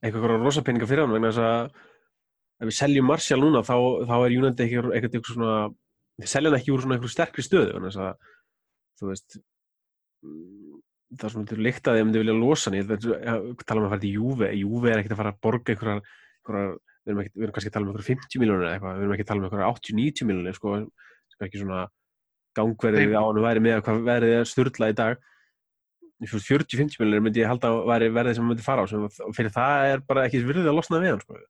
eitthvað rosa peninga fyrir hann vegna þess að ef við seljum Martial núna þá, þá er United eitthvað, eitthvað, eitthvað svona við seljum hann ekki úr svona eitthvað sterkri stöðu þess að þú veist það er svona til líkt að þið myndi vilja losa hann. Ég að að tala um að fara til Juve. Juve er ekkert að fara að borga einhverjar við erum, kannski að tala um einhverjar 50 miljónir eitthvað við erum ekki að tala um einhverjar 80-90 miljónir sko, er ekki svona gangverðið á hann væri með að hvað verðið er styrla í dag í 40-50 miljonir myndi ég halda að verðið sem hann myndi fara á sem, fyrir það er bara ekki virðið að losna við hann sko.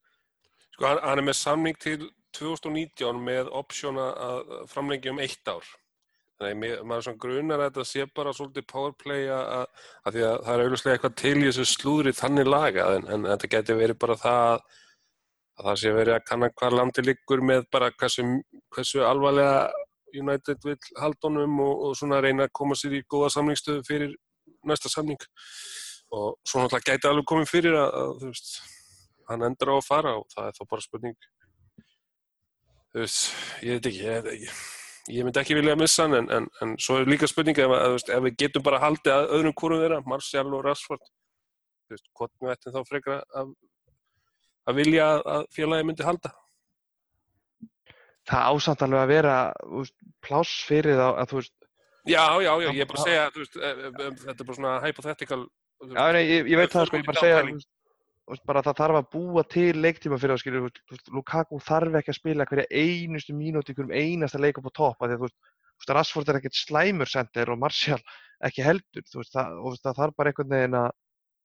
Sko, hann, hann er með samning til 2019 með option að framlengja um eitt ár. Þannig að maður svona grunar að þetta sé bara svolítið powerplay að, að, því að það er auðvitað eitthvað til í þessu slúðri þannig lagað en, en þetta geti verið bara það að, að það sé verið að kanna hvað landi liggur með bara hversu, hversu alvarlega United vil haldunum og, og svona reyna að koma sér í góða samningstöðu fyrir næsta samning. Og svo náttúrulega gæti alveg komið fyrir að, að þú veist, hann endur á að fara og það er þá bara spurning. Þú veist, ég veit ekki ég, ég, ég myndi ekki vilja að missa hann en, en, en svo er líka spurning að, þú veist, ef við getum bara haldið að öðrum hvorum þeirra Martial og Rashford þú veist, hvort við ættum þá frekar að, að vilja að- að félagi myndi halda það ásamt alveg að vera veist, pláss fyrir þá að þú veist Já, já, já, ég er bara að segja, veist, eh, eh, þetta er bara svona hypothetical Já, nei, ég, ég veit það sko, ég bara að segja veist, bara að það þarf að búa til leiktíma fyrir það, skilur, Lukaku þarf ekki að spila hverja einustu mínúti í hverjum einasta leik upp á topp, af því að þú veist, Rashford er ekkert slæmur sendir og Martial ekki heldur, þú veist, það, og, það þarf bara einhvern veginn að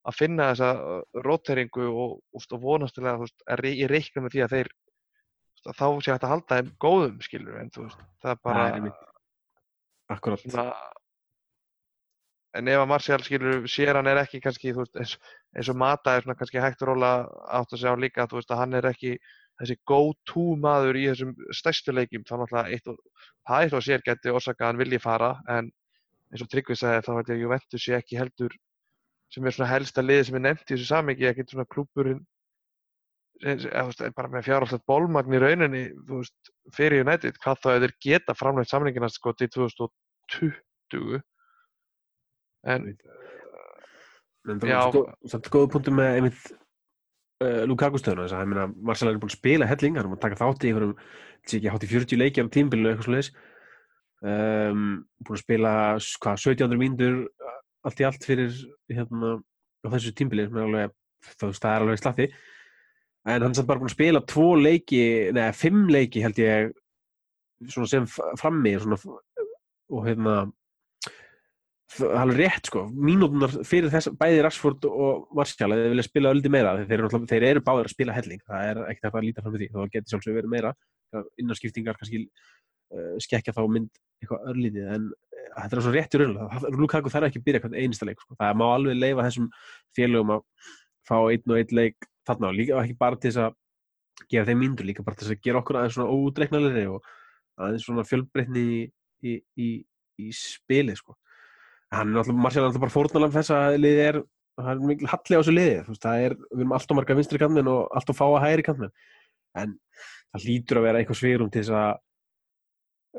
að finna þessa uh, róteringu og, og, og vonast til að, að ég reikna með því að þeir, að þá sé hægt að halda þeim góðum, skilur, en þú veist, það er bara, einmitt. Akkurat svona en ef að Martial skilur sér hann er ekki kannski veist, eins, eins og Mata er svona kannski hægt róla átt að segja á líka þú veist að hann er ekki þessi go-to maður í þessum stærstu leikjum þá náttúrulega eitt og það eitt og sér geti orsaka að hann vilji fara en eins og Tryggvi sagði þá veit ég að Juventus sé ekki heldur sem er svona helsta liði sem er nefnt í þessu samingi ekkert svona klúburinn bara með fjárhaldslegt bólmagn í rauninni veist, fyrir United hvað þá eða þeir geta framleitt samlingina sko til 2020 en En það Já. er sko, samt góða punktu með einmitt uh, Lukaku stöðuna þess að meina Marcel er búin að spila helling, hann búin að taka þátt í einhverjum ekki hátt í 40 leikjar á tímbilinu eitthvað svoleiðis. Um, búin að spila hvað, 1700 mínútur allt í allt fyrir hérna á þessu tímbili er það er alveg slatti en hann samt bara búin að spila tvo leiki, neða, fimm leiki held ég svona sem frammi svona, og hérna það er rétt sko. Mínútunar fyrir þess, bæði Rashford og Martial að þeir vilja spila öldi meira þeir, þeir, eru, báðir að spila helling. Það er ekkert hægt að líta fram með því. Þá getur sjálfsög verið meira. Innanskiptingar kannski uh, skekja þá mynd eitthvað örlítið en uh, þetta er svo rétt í raunlega Lukaku þarf ekki að byrja hvern einasta leik sko. það má alveg leifa þessum félögum að fá einn og einn leik þarna og líka ekki bara til þess að gefa þeim myndur líka bara til þess að gera okkur aðeins svona ódreiknalegri og aðeins svona fjölbreytni í, í, í, í spili sko. hann er alltaf, Marcial er alltaf bara fórnalam þess að liðið er það er mikil halli á þessu liði þú veist, það er, við erum alltaf marga vinstri kantmenn og alltaf fáa hægri kantmenn en það hlýtur að vera eitthvað svirum til þess að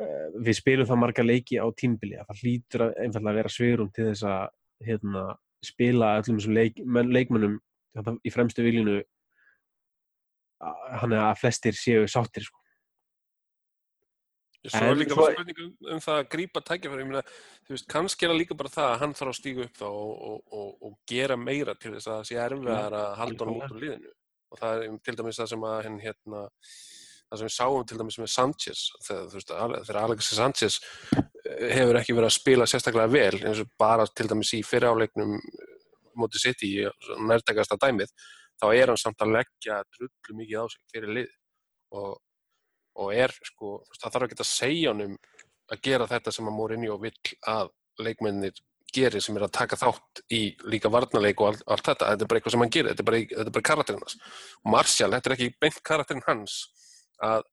uh, við spilum það marga leiki á tímbili að það hlýtur að einfallega að vera svirum til þess að hérna, spila öllum þessum leik, þetta, í fremstu viljunu hann er að flestir séu sáttir sko. Svo er líka svo- bara spurning um, um það að grípa veist, kannski er það líka bara það að hann þarf að stíga upp þá og, og, og, og gera meira til þess að það sé erfiðar að halda honum út úr liðinu. Og það er til dæmis það sem að henn hérna, það sem við sáum til dæmis með Sanchez, þegar, veist, þegar Alexis Sanchez eh, hefur ekki verið að spila sérstaklega vel, eins og bara til dæmis í fyriráleiknum móti City, í nærtækasta dæmið, þá er hann samt að leggja drullu mikið á sig fyrir lið. Og og er sko, það þarf ekki að segja honum að gera þetta sem að Mourinho vill að leikmennir gerir sem er að taka þátt í líka varnarleik og allt, allt þetta, þetta er bara eitthvað sem hann gerir. Þetta er bara, þetta er bara karakterinn hans. Og Martial, þetta er ekki beint karakterinn hans að,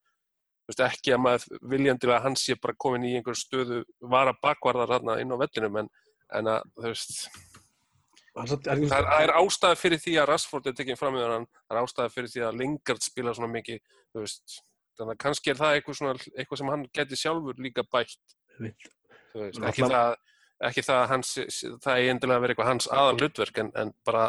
þú veist, ekki að maður viljandilega að hann sé bara komin í einhver stöðu vara bakvarðar þarna inn á vellinum en, en að, þú veist það er, ástæða fyrir því að Rashford er tekinn fram í hann, það er ástæða fyrir því að Lingard spila svona mikið, þú veist. Þannig að kannski er það eitthvað, svona, eitthvað sem hann geti sjálfur líka bætt. Þú veist, ekki það ekki það að hans, það er endilega að vera eitthvað hans aðal hlutverk en, en bara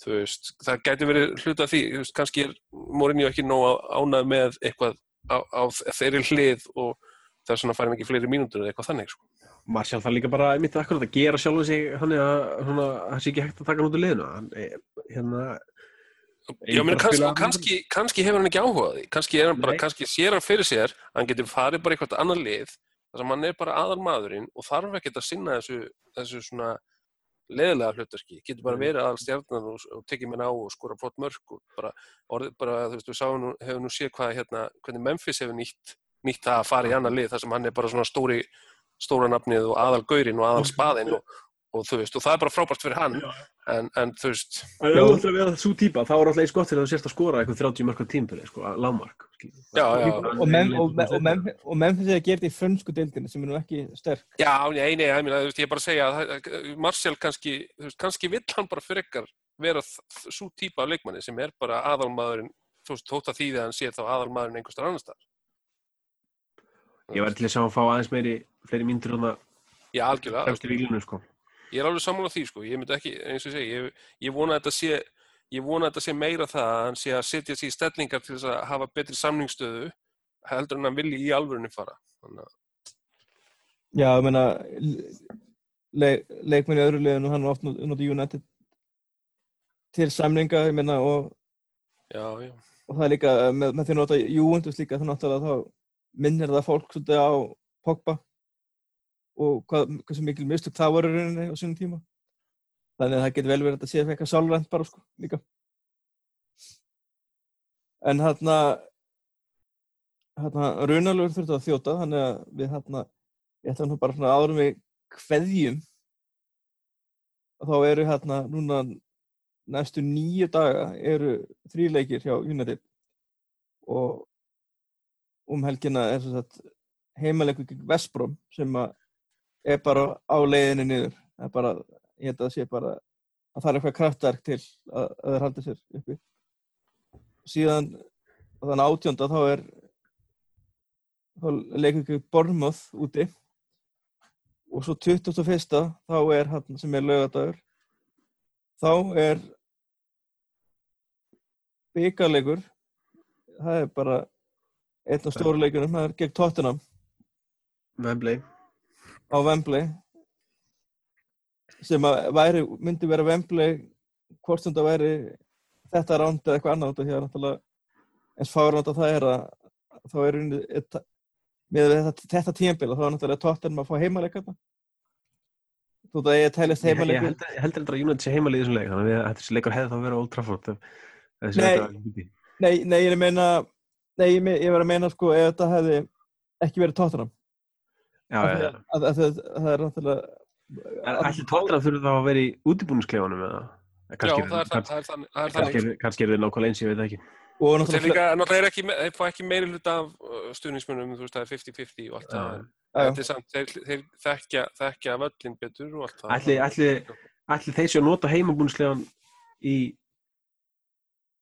þú veist, það gæti verið hluta af því. Þú veist, kannski er Mourinho ekki nóg ánað með eitthvað á, á þeirri hlið og þess vegna færum ekki fleiri mínútur eða eitthvað þannig sko. Martial þarf líka bara mitt akkurat að gera sjálfur sig hann er að svona, það sé ekki hægt að taka hann út úr liðinu. Er hérna Já, meni, kannski, kannski, kannski hefur hann ekki áhuga á því. Kannski, bara, kannski sér hann fyrir sér að hann getur farið bara í eitthvað annar lið þar sem hann er bara aðal maðurinn og þarf ekkert að sinna þessu, þessu svona leðilega hlutverki, getur bara verið aðal stjarnan og, og tekið mér á og skora flott mörg og bara, orðið, bara þú veist, við sáum hefur nú séð hvað hérna, hvernig Memphis hefur nýtt, nýtt það að fara í annar lið þar sem hann er bara svona stóri stóra nafnið og aðal gaurinn og aðal spaðinn og, og þú veist, og það er bara frábært fyrir hann en, en þú veist, Það er alltaf að vera svo típa, þá er alltaf eins gott til að þú sérst að skora eitthvað 30 mörg á tímpili, sko, lágmark. skilur. Já, já. og menn og, og, og, menn, og menn finnst að gera þetta í frönsku deildinu sem er nú ekki sterk Já, nei, nei, ég, meina, þú veist, ég er bara að segja að það- Martial kannski, þú veist, kannski vill hann bara frekar vera svo típa af leikmanni sem er bara aðalmaðurinn, þú veist, þótt að því að hann sé þá aðalmaðurinn einhverstar annar stað. Ég væri til að sjá að fá aðeins meiri, fleiri myndir á það Já, algjörlega. fremst í vílunum, sko. Ég er alveg sammála því, sko. Ég myndi ekki, eins og ég segi, ég, ég vona að þetta sé, ég vona að þetta sé meira það að hann sé að setja sig í stellingar til þess að hafa betri samningsstöðu heldur en hann vilji í alvörunni fara. Þannig að, Já, ég meina le, leikmenn í öðru liðinu hann er oft notið United til samninga, ég meina og, já, já. og það er líka með, með því að nota Juventus líka þá náttúrulega þá minnir það fólk svolítið á Pogba og hvað, hversu mikil mistök það voru rauninni á sínum tíma. Þannig að það getur vel verið að þetta sé eitthvað sálrænt bara sko líka. En hérna hérna raunalögur þurftu að þjóta þannig að við hérna ég ætla nú bara svona árum við kveðjum og þá eru hérna núna næstu nýju daga eru þrýleikir hjá United. Og um helgina er heimaleikur gegn Vestbrom sem er bara á leiðinni niður. Það bara, ég held að það sé bara að það er eitthvað kraftverk til að, að þeir haldi sér uppi. Síðan þannig átjónda þá er þá leikur gegn Bournemouth úti. Og svo 21. þá er hann sem er laugadagur þá er byggarleikur það er bara einn af stóru leikunum, það er gegn Tottenham Wembley. á Wembley sem að væri, myndi vera Wembley hvort sem það væri þetta ránd eða eitthvað af því að náttúrulega eins fárnátt að það er að þá er unni með þetta, þetta tímbil þá er náttúrulega Tottenham að fá heimaleika þú veit að ég tælist Ég, ég heimaleika held ég held reyndar að United sé heimalið í þessum leik, þannig að þessi leikur hefði þá verið á Old Trafford. Nei. nei, nei, ég er að meina nei, ég, ég var að meina sko ef þetta hefði ekki verið Já, já, já. að, það er náttúrulega En ætli Tottenham þurfi þá að vera í útibúningsklefanum eða? Já, Kannski það er, það, er þannig. Er kannski er- kannski er þið nákvæmlega eins, ég veit ekki. og náttúrulega er þeir fá ekki meiri hluta af uh, stuðningsmunum, þú veist, það er 50-50 og allt það. Já. Já, já. Þetta er samt, þeir, þeir þekkja, þekkja völlin betur og allt það. Ætli, ætli, ætli þeir séu að nota heimabúningsklefan í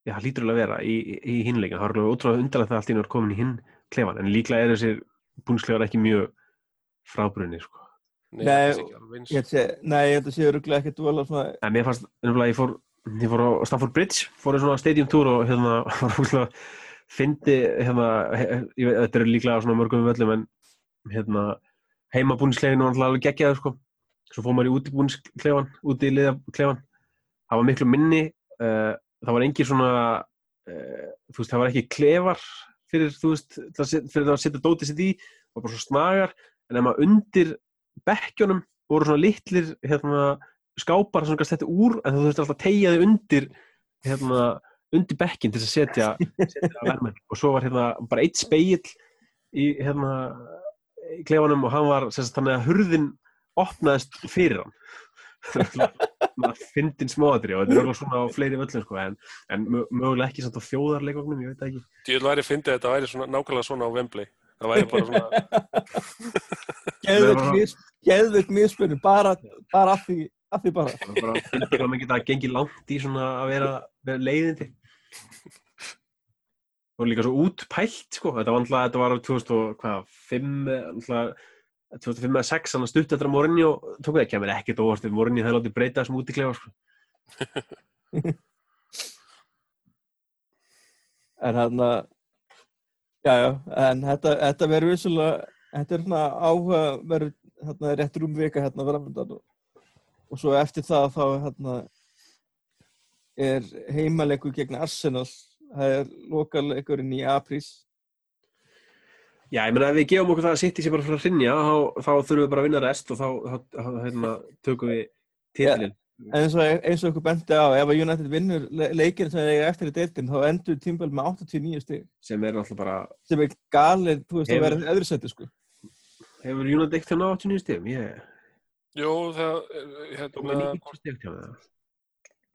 Já, það lítur alveg að vera í, í, í hinleikin. Það er alveg ótrúlega undarlega það allt í einu er komin í hinn klefan, en líklega er þessir búningsklefar ekki mjög frábrunni, sko. Nei, Nei, er ég held sé, nei, ég held að séu rúglega ekkert vola svona En mér fannst, nefnilega, ég fór, ég fór á Stafford Bridge, fór í svona stadium tour og hérna, (laughs) var rúglega, fyndi, hérna, ég veit, þetta eru líklega á svona mörgum völlum, en hérna, heimabúningsklefin var alltaf alveg geggjaður, sko. Svo fór maður í útibúningsklefan, úti í liðaklefan. Það var miklu minni, uh, það var engin svona, uh, þú veist, það var ekki klefar fyrir, veist, til að set- fyrir það að setja dótið sitt í, það var bara svo snagar, en ef maður undir bekkjunum voru svona litlir, hérna, skápar sem kannski þetta úr en þú þurfti alltaf að tegja þig undir hérna, undir bekkin til að setja, setja vermen og svo var hérna bara eitt speill í hérna í klefanum og hann var sérst, þannig að hurðin opnaðist fyrir hann fyndin smáðri og þetta er alveg svona á fleiri völlum sko, en, en mö- mögulega ekki samt á þjóðarleikvagnum, ég veit það ekki. Djöld væri fyndið að þetta væri svona, nákvæmlega svona á Wembley. Það væri bara svona, (laughs) geðvöld bara- mis, geðvöld misspunni bara, bara af því, af því bara. Það var bara fyndið hvað maður geta gengið langt í svona að vera, vera leiðindi. Og líka svo útpælt sko, þetta var alltaf, þetta var árið 2005 alltaf 2005 eða 6, þannig að stutt eftir að Mourinho tók það, kemur ekkert óvart ef Mourinho hefði látið breyta þessum út í klefa sko. (laughs) en hann að já, já, en þetta, þetta verður vissulega þetta er svona áhuga verður hérna rétt rúm vika hérna framöndan og, og svo eftir það þá hérna er heimaleikur gegn Arsenal. Það er lokaleikurinn í aprís Já, ég meina ef við gefum okkur það að City sé bara fyrir að hrinja þá, þá þurfum við bara að vinna rest og þá, þá, þá hérna, tökum við titilin en eins og, eins og ykkur bendi á ef að United vinnur le leikinn sem þeir eiga eftir í deildin þá endur tímböld með 89 stig sem er alltaf bara, sem er galið, þú veist, að Hefur- vera öðru seti sko. hefur United eitt hérna á 89 stigum? Ég jú, það, er, tók með hérna, 90 stig hjá það.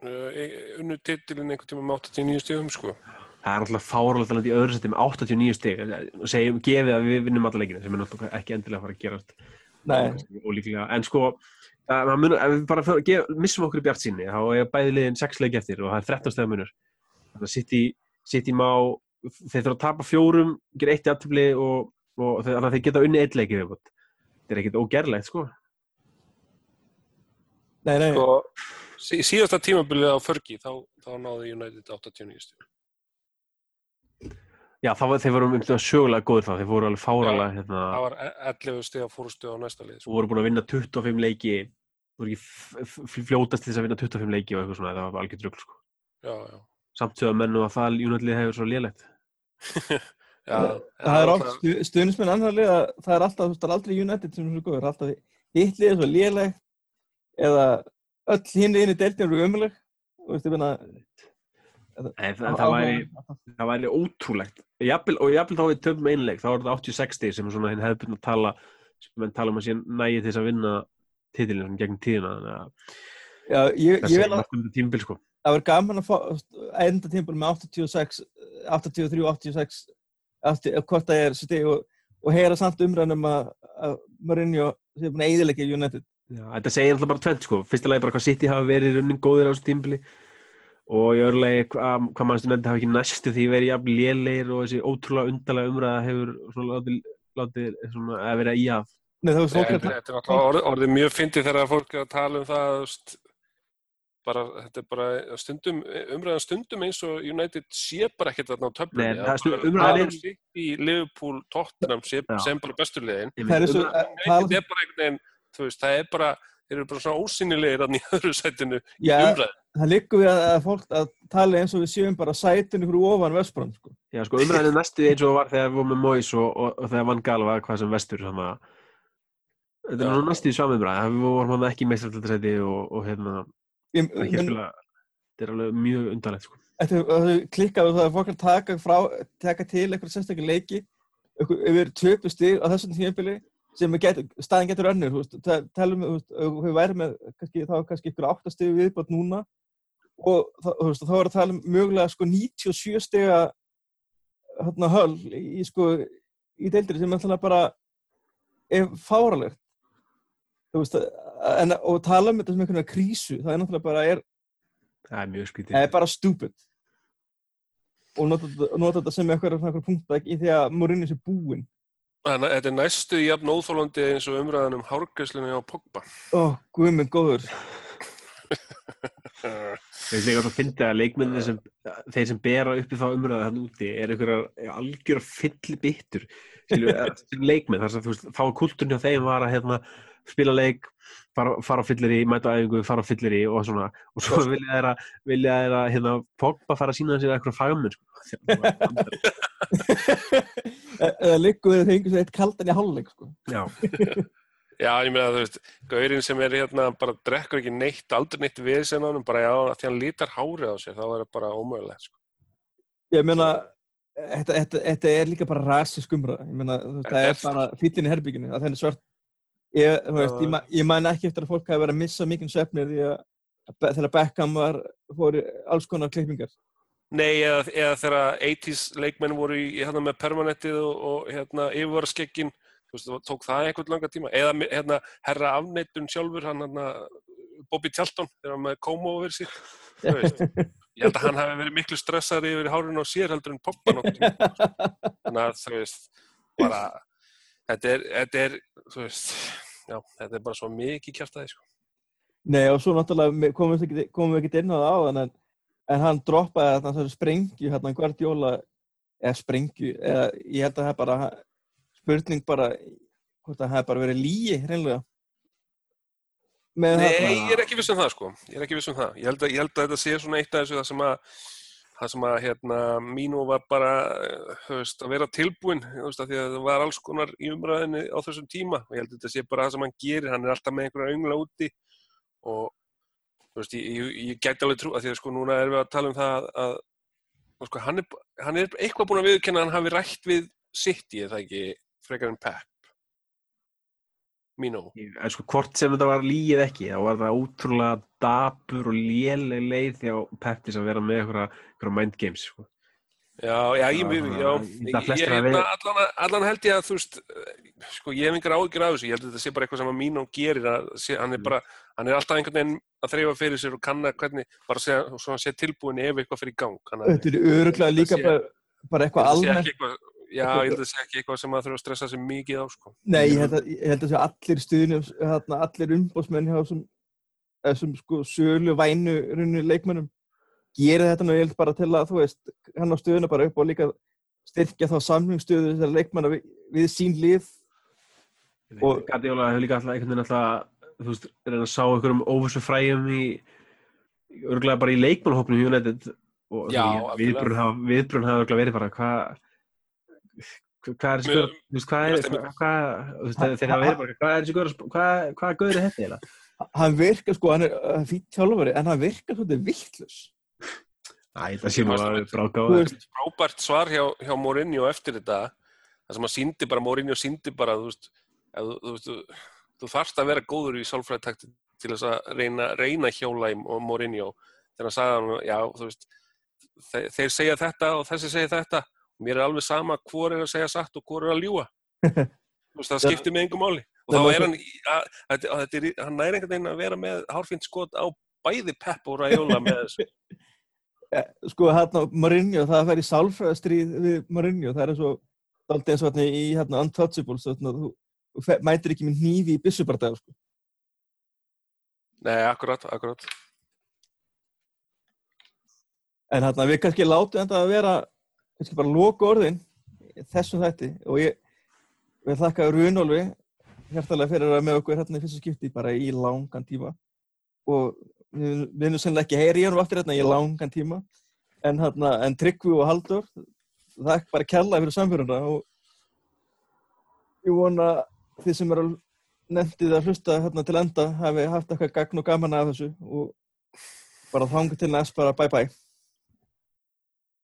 uh, unnu titilin einhvern tíma með 89 stíðum, sko. Það er alltaf fáralegt að lenda í öðru seti með 89 stig. Og segjum, gefið að við vinnum alla leikina sem er náttúrulega ekki endilega að fara að gerast. Nei, ólíklega, en sko að munur, ef við bara fyrir, gef, missum okkur í bjart síni þá er bæði liðin 6 leik eftir og það er 13 stæða munur. Þannig að City, City má þeir þurfa að tapa fjórum, gera eitt í aftöfli og, og þannig að þeir geta unni eitt leik þetta er ekkert ógerlegt sko. Nei, nei, Sko, sí, síðasta tímabilið á Fergie, þá, þá náði United 89 stíðum. Já, var þeir voru um sögulega góður þá, þeir voru alveg fáralega hérna, Það var e- 11 stíða fórstu á næsta lið, og sko. voru búin að vinna 25 leiki voru ekki fljótast til þess að vinna 25 leiki og eitthvað svona, það var algjör drugl sko. Já, já. samt sögða mennu að það United hefur svo lélegt (laughs) Já, það er oft alltaf- stu, stuðnismenn annar liða, það er alltaf, þú veist, það er aldrei United sem er svo góður, það er alltaf hitt liðið svo lélegt eða öll hinn í Nei, það, það, væri, það væri ótrúlegt. Jafnvel, og jafnvel þá við töfum einleik þá er þetta 86 stig sem er svona hinn hefðbund að tala sem menn tala um að sé nægi þess að vinna titilin svona gegn tíðina þannig að Já, ég, ég vil að tímbil sko. Það verður gaman að fá enda tímpul með 86 83, 86 eftir, hvort það er stig og, og heyra samt umræðum að, Mourinho sé búin að eðilegja United. Já, þetta segir alltaf bara tvent sko. Fyrsta lagi bara hvað City hafa verið running góðir á þessu tímbili og í öðru lagi hvað, hvað mannstu nefndi hafa ekki næstu því verið jafn lélegir og þessi ótrúlega undarlega umræða hefur svona látið, látið svona að vera í að Nei, það var fólk Þetta er náttúrulega orðið, orðið mjög fyndið þegar fólk er að tala um það, bara, þetta er bara stundum, umræðan stundum eins og United sé bara ekkert þarna á Nei, töflunni. það er umræðan um er- City, Liverpool, Tottenham sem, bara besturliðin. Það er er bara einhvern veginn, þú veist, það er bara, eru bara svona ósynilegir þarna í (laughs) öðru sætinu í Já. það liggur við að, að fólk að tala eins og við séum bara sætinu fyrir ofan Vestbrand sko. Já, sko, umræðin er næstu eins og það var þegar við vorum með Mois og, og, og þegar Van Gaal var hvað sem vestur þannig að þetta er saman umræði við vorum hann ekki meistartildasæti og, og hérna Ég, spila þetta er alveg mjög undarlegt sko. Þetta klikkað og það er fólk að taka, frá, taka til eitthvað sérstaklega leiki yfir töpu stig á þessum tímabili sem get, staðin getur önnur talum við, við væri með kannski, þá er kannski ykkur áttastig viðbátt núna og veist, þá er að tala um mögulega sko 97 stiga hérna höll í sko í deildri sem alltaf bara er fáralegt veist, en, og tala um þetta sem einhvern veginn krísu, það er náttúrulega bara er það er er bara stupid og nota nota þetta sem eitthvað punkta í því að Mourinho sé búinn þetta er næstu í jafn óþólandi eins og umræðan um hárgæslunni á Pogba. Ó, guð minn góður. (laughs) Þeir líka svo fyndi að leikmennir sem þeir sem bera uppi þá umræða þannig úti er einhverjar algjör fyll bittur (laughs) leikmenn þar sem þú veist þá kulturinn hjá þeim var að hérna, spila leik fara, fara á fyllir í, mæta á æfingu, fara á fyllir í og svona. Og svo vilja þeir að vilja þeir að hérna, Pogba fara að sína sér eitthvað fagmenn sko. (laughs) eða liggur við þeir eitt kaldan í hálfleik sko. Já, (laughs) Já, ég meina þú veist, gaurinn sem er hérna bara drekkur ekki neitt, aldrei neitt við sem hann, bara já, að því hann lítar hárið á sér, þá er það bara ómögulegt, sko. ég meina þetta, þetta, þetta er líka bara rasísk umræða ég meina það er bara fýllin í herbygginu að það er svart ég, þú veist, ég, ma- ég man ekki eftir að fólk hafi verið að missa mikinn að að- þegar Beckham var fór alls konar klippingar Nei, eða, eða þegar 80s leikmenn voru í, hérna með permanentið og, og hérna það tók það einhvern langa tíma, eða hérna herra afneitun sjálfur, hann hérna Bobby Tjalton, þegar hann með Komo over veist, ég held að hann hafi verið miklu stressaður yfir hárun á sér heldur en Pogba nokkuð tíma, þannig að þú veist, bara, þetta er, þetta er, þú veist, já, þetta er bara svo mikið kjartaði, sko. Nei og svo náttúrulega komum við ekki, inn á það áðan en, en hann droppaði þarna þessari sprengju hérna Guardiola eða sprengju eða ég held að það er bara spurning bara hvort að það hefði bara verið líi hreinlega. Með Nei, þarna- ég er ekki viss um það sko, ég er ekki viss um það. Ég held að, ég held að þetta sé svona eitt af þessu það sem að, það sem að hérna, mínu var bara, veist, að vera tilbúinn, þú veist, að því að það var alls konar í umræðinni á þessum tíma. Og ég held að þetta sé bara það sem hann gerir, hann er alltaf með einhverja öngla úti og, þú veist, ég, ég, ég gæti alveg trú að því að sko núna erum við að tala um það að, að sko, hann, er, hann er eitthvað búinn að viðurkenna að hann hafi rætt við City, er það ekki, frekar en Pep. Mínú. en sko hvort sem þetta var líið ekki þá var það ótrúlega dapur og léleg leið hjá Peptis að vera með einhverja, einhverja mind games sko. Já, já, ég, verið- allan, held ég að þú veist, sko, ég hef engar ágjur af þessu, ég held að þetta sé bara eitthvað sem að Mínó gerir, að hann er Mm. Hann er alltaf einhvern veginn að þreyfa fyrir sér og kanna hvernig, bara segja, svo hann sé tilbúin ef eitthvað fyrir gang. Þetta er öruglega líka sé- bara, bara eitthvað almennt ekki eitthvað, já, ég held að það sé ekki eitthvað sem að þurfa að stressa sig mikið á, sko. Nei, ég held að, ég held að sé allir stuðnum hérna, allir umbóðsmenn hjá þessum, þessum sko sölu vænu runni leikmönnum gera þetta nú ég held bara til að þú veist hann á stöðuna bara upp og líka styrkja þá samfélgstöðu þessar leikmanna við, við sín lið Og- Guardiola hefur líka alltaf einhvern veginn alltaf þú veist, reyna að sá einhverjum óvissu fræjum í örgulega bara í leikmannhópnum í United. Og viðbrun hafa, viðbrun hafa örugglega verið bara hvað hvað er þessi gaur þú veist, hvað er þú veist, þeir hafa verið bara hvað er þessi sp- hvað, hvað gaur er þetta eiginlega? Hann virkar sko, hann er uh, fýtt þjálfari en hann virkar svolítið vittlus Æ, það sé nú að bráka á það Frábært svar hjá, hjá Mourinho eftir þetta, það sem að síndi bara, Mourinho síndi bara, þú veist, þú, veist, þú, þarft að vera góður í sálfræðitakti til þess að reyna, reyna hjóla í Mourinho, þegar hann sagði hann, já, þú veist, þeir, þeir segja þetta og þessi segja þetta, og mér er alveg sama hvor er að segja satt og hvor er að ljúa. þú veist, það skiptir með engum máli. Og þá er hann, að, að, að, er, hann næri einhvern veginn að vera með hárfínt skot á bæði Pep og Raiola með þessu. (laughs) sko hérna Mourinho, það fær í sálfræðastríð við Mourinho, það er svo dálítið eins og hérna í hérna Untouchables svona, þú, mætir ekki með hnífi í byssubardag sko. Nei, akkurat, akkurat. En hérna, við kannski látum þetta að vera kannski bara loka orðin þessum þætti og ég vil þakka Runolfi hjertalega fyrir að vera með okkur hérna í fyrsta skipti bara í langan tíma og við erum sennilega ekki heyri í hann aftur hérna í langan tíma en, hérna, en Tryggvi og Haldur þakk bara kella fyrir samféluna og ég vona þið sem eru nefndið að hlusta hérna til enda hafi haft eitthvað gagn og gaman af þessu og bara þangu til næst bara bye bye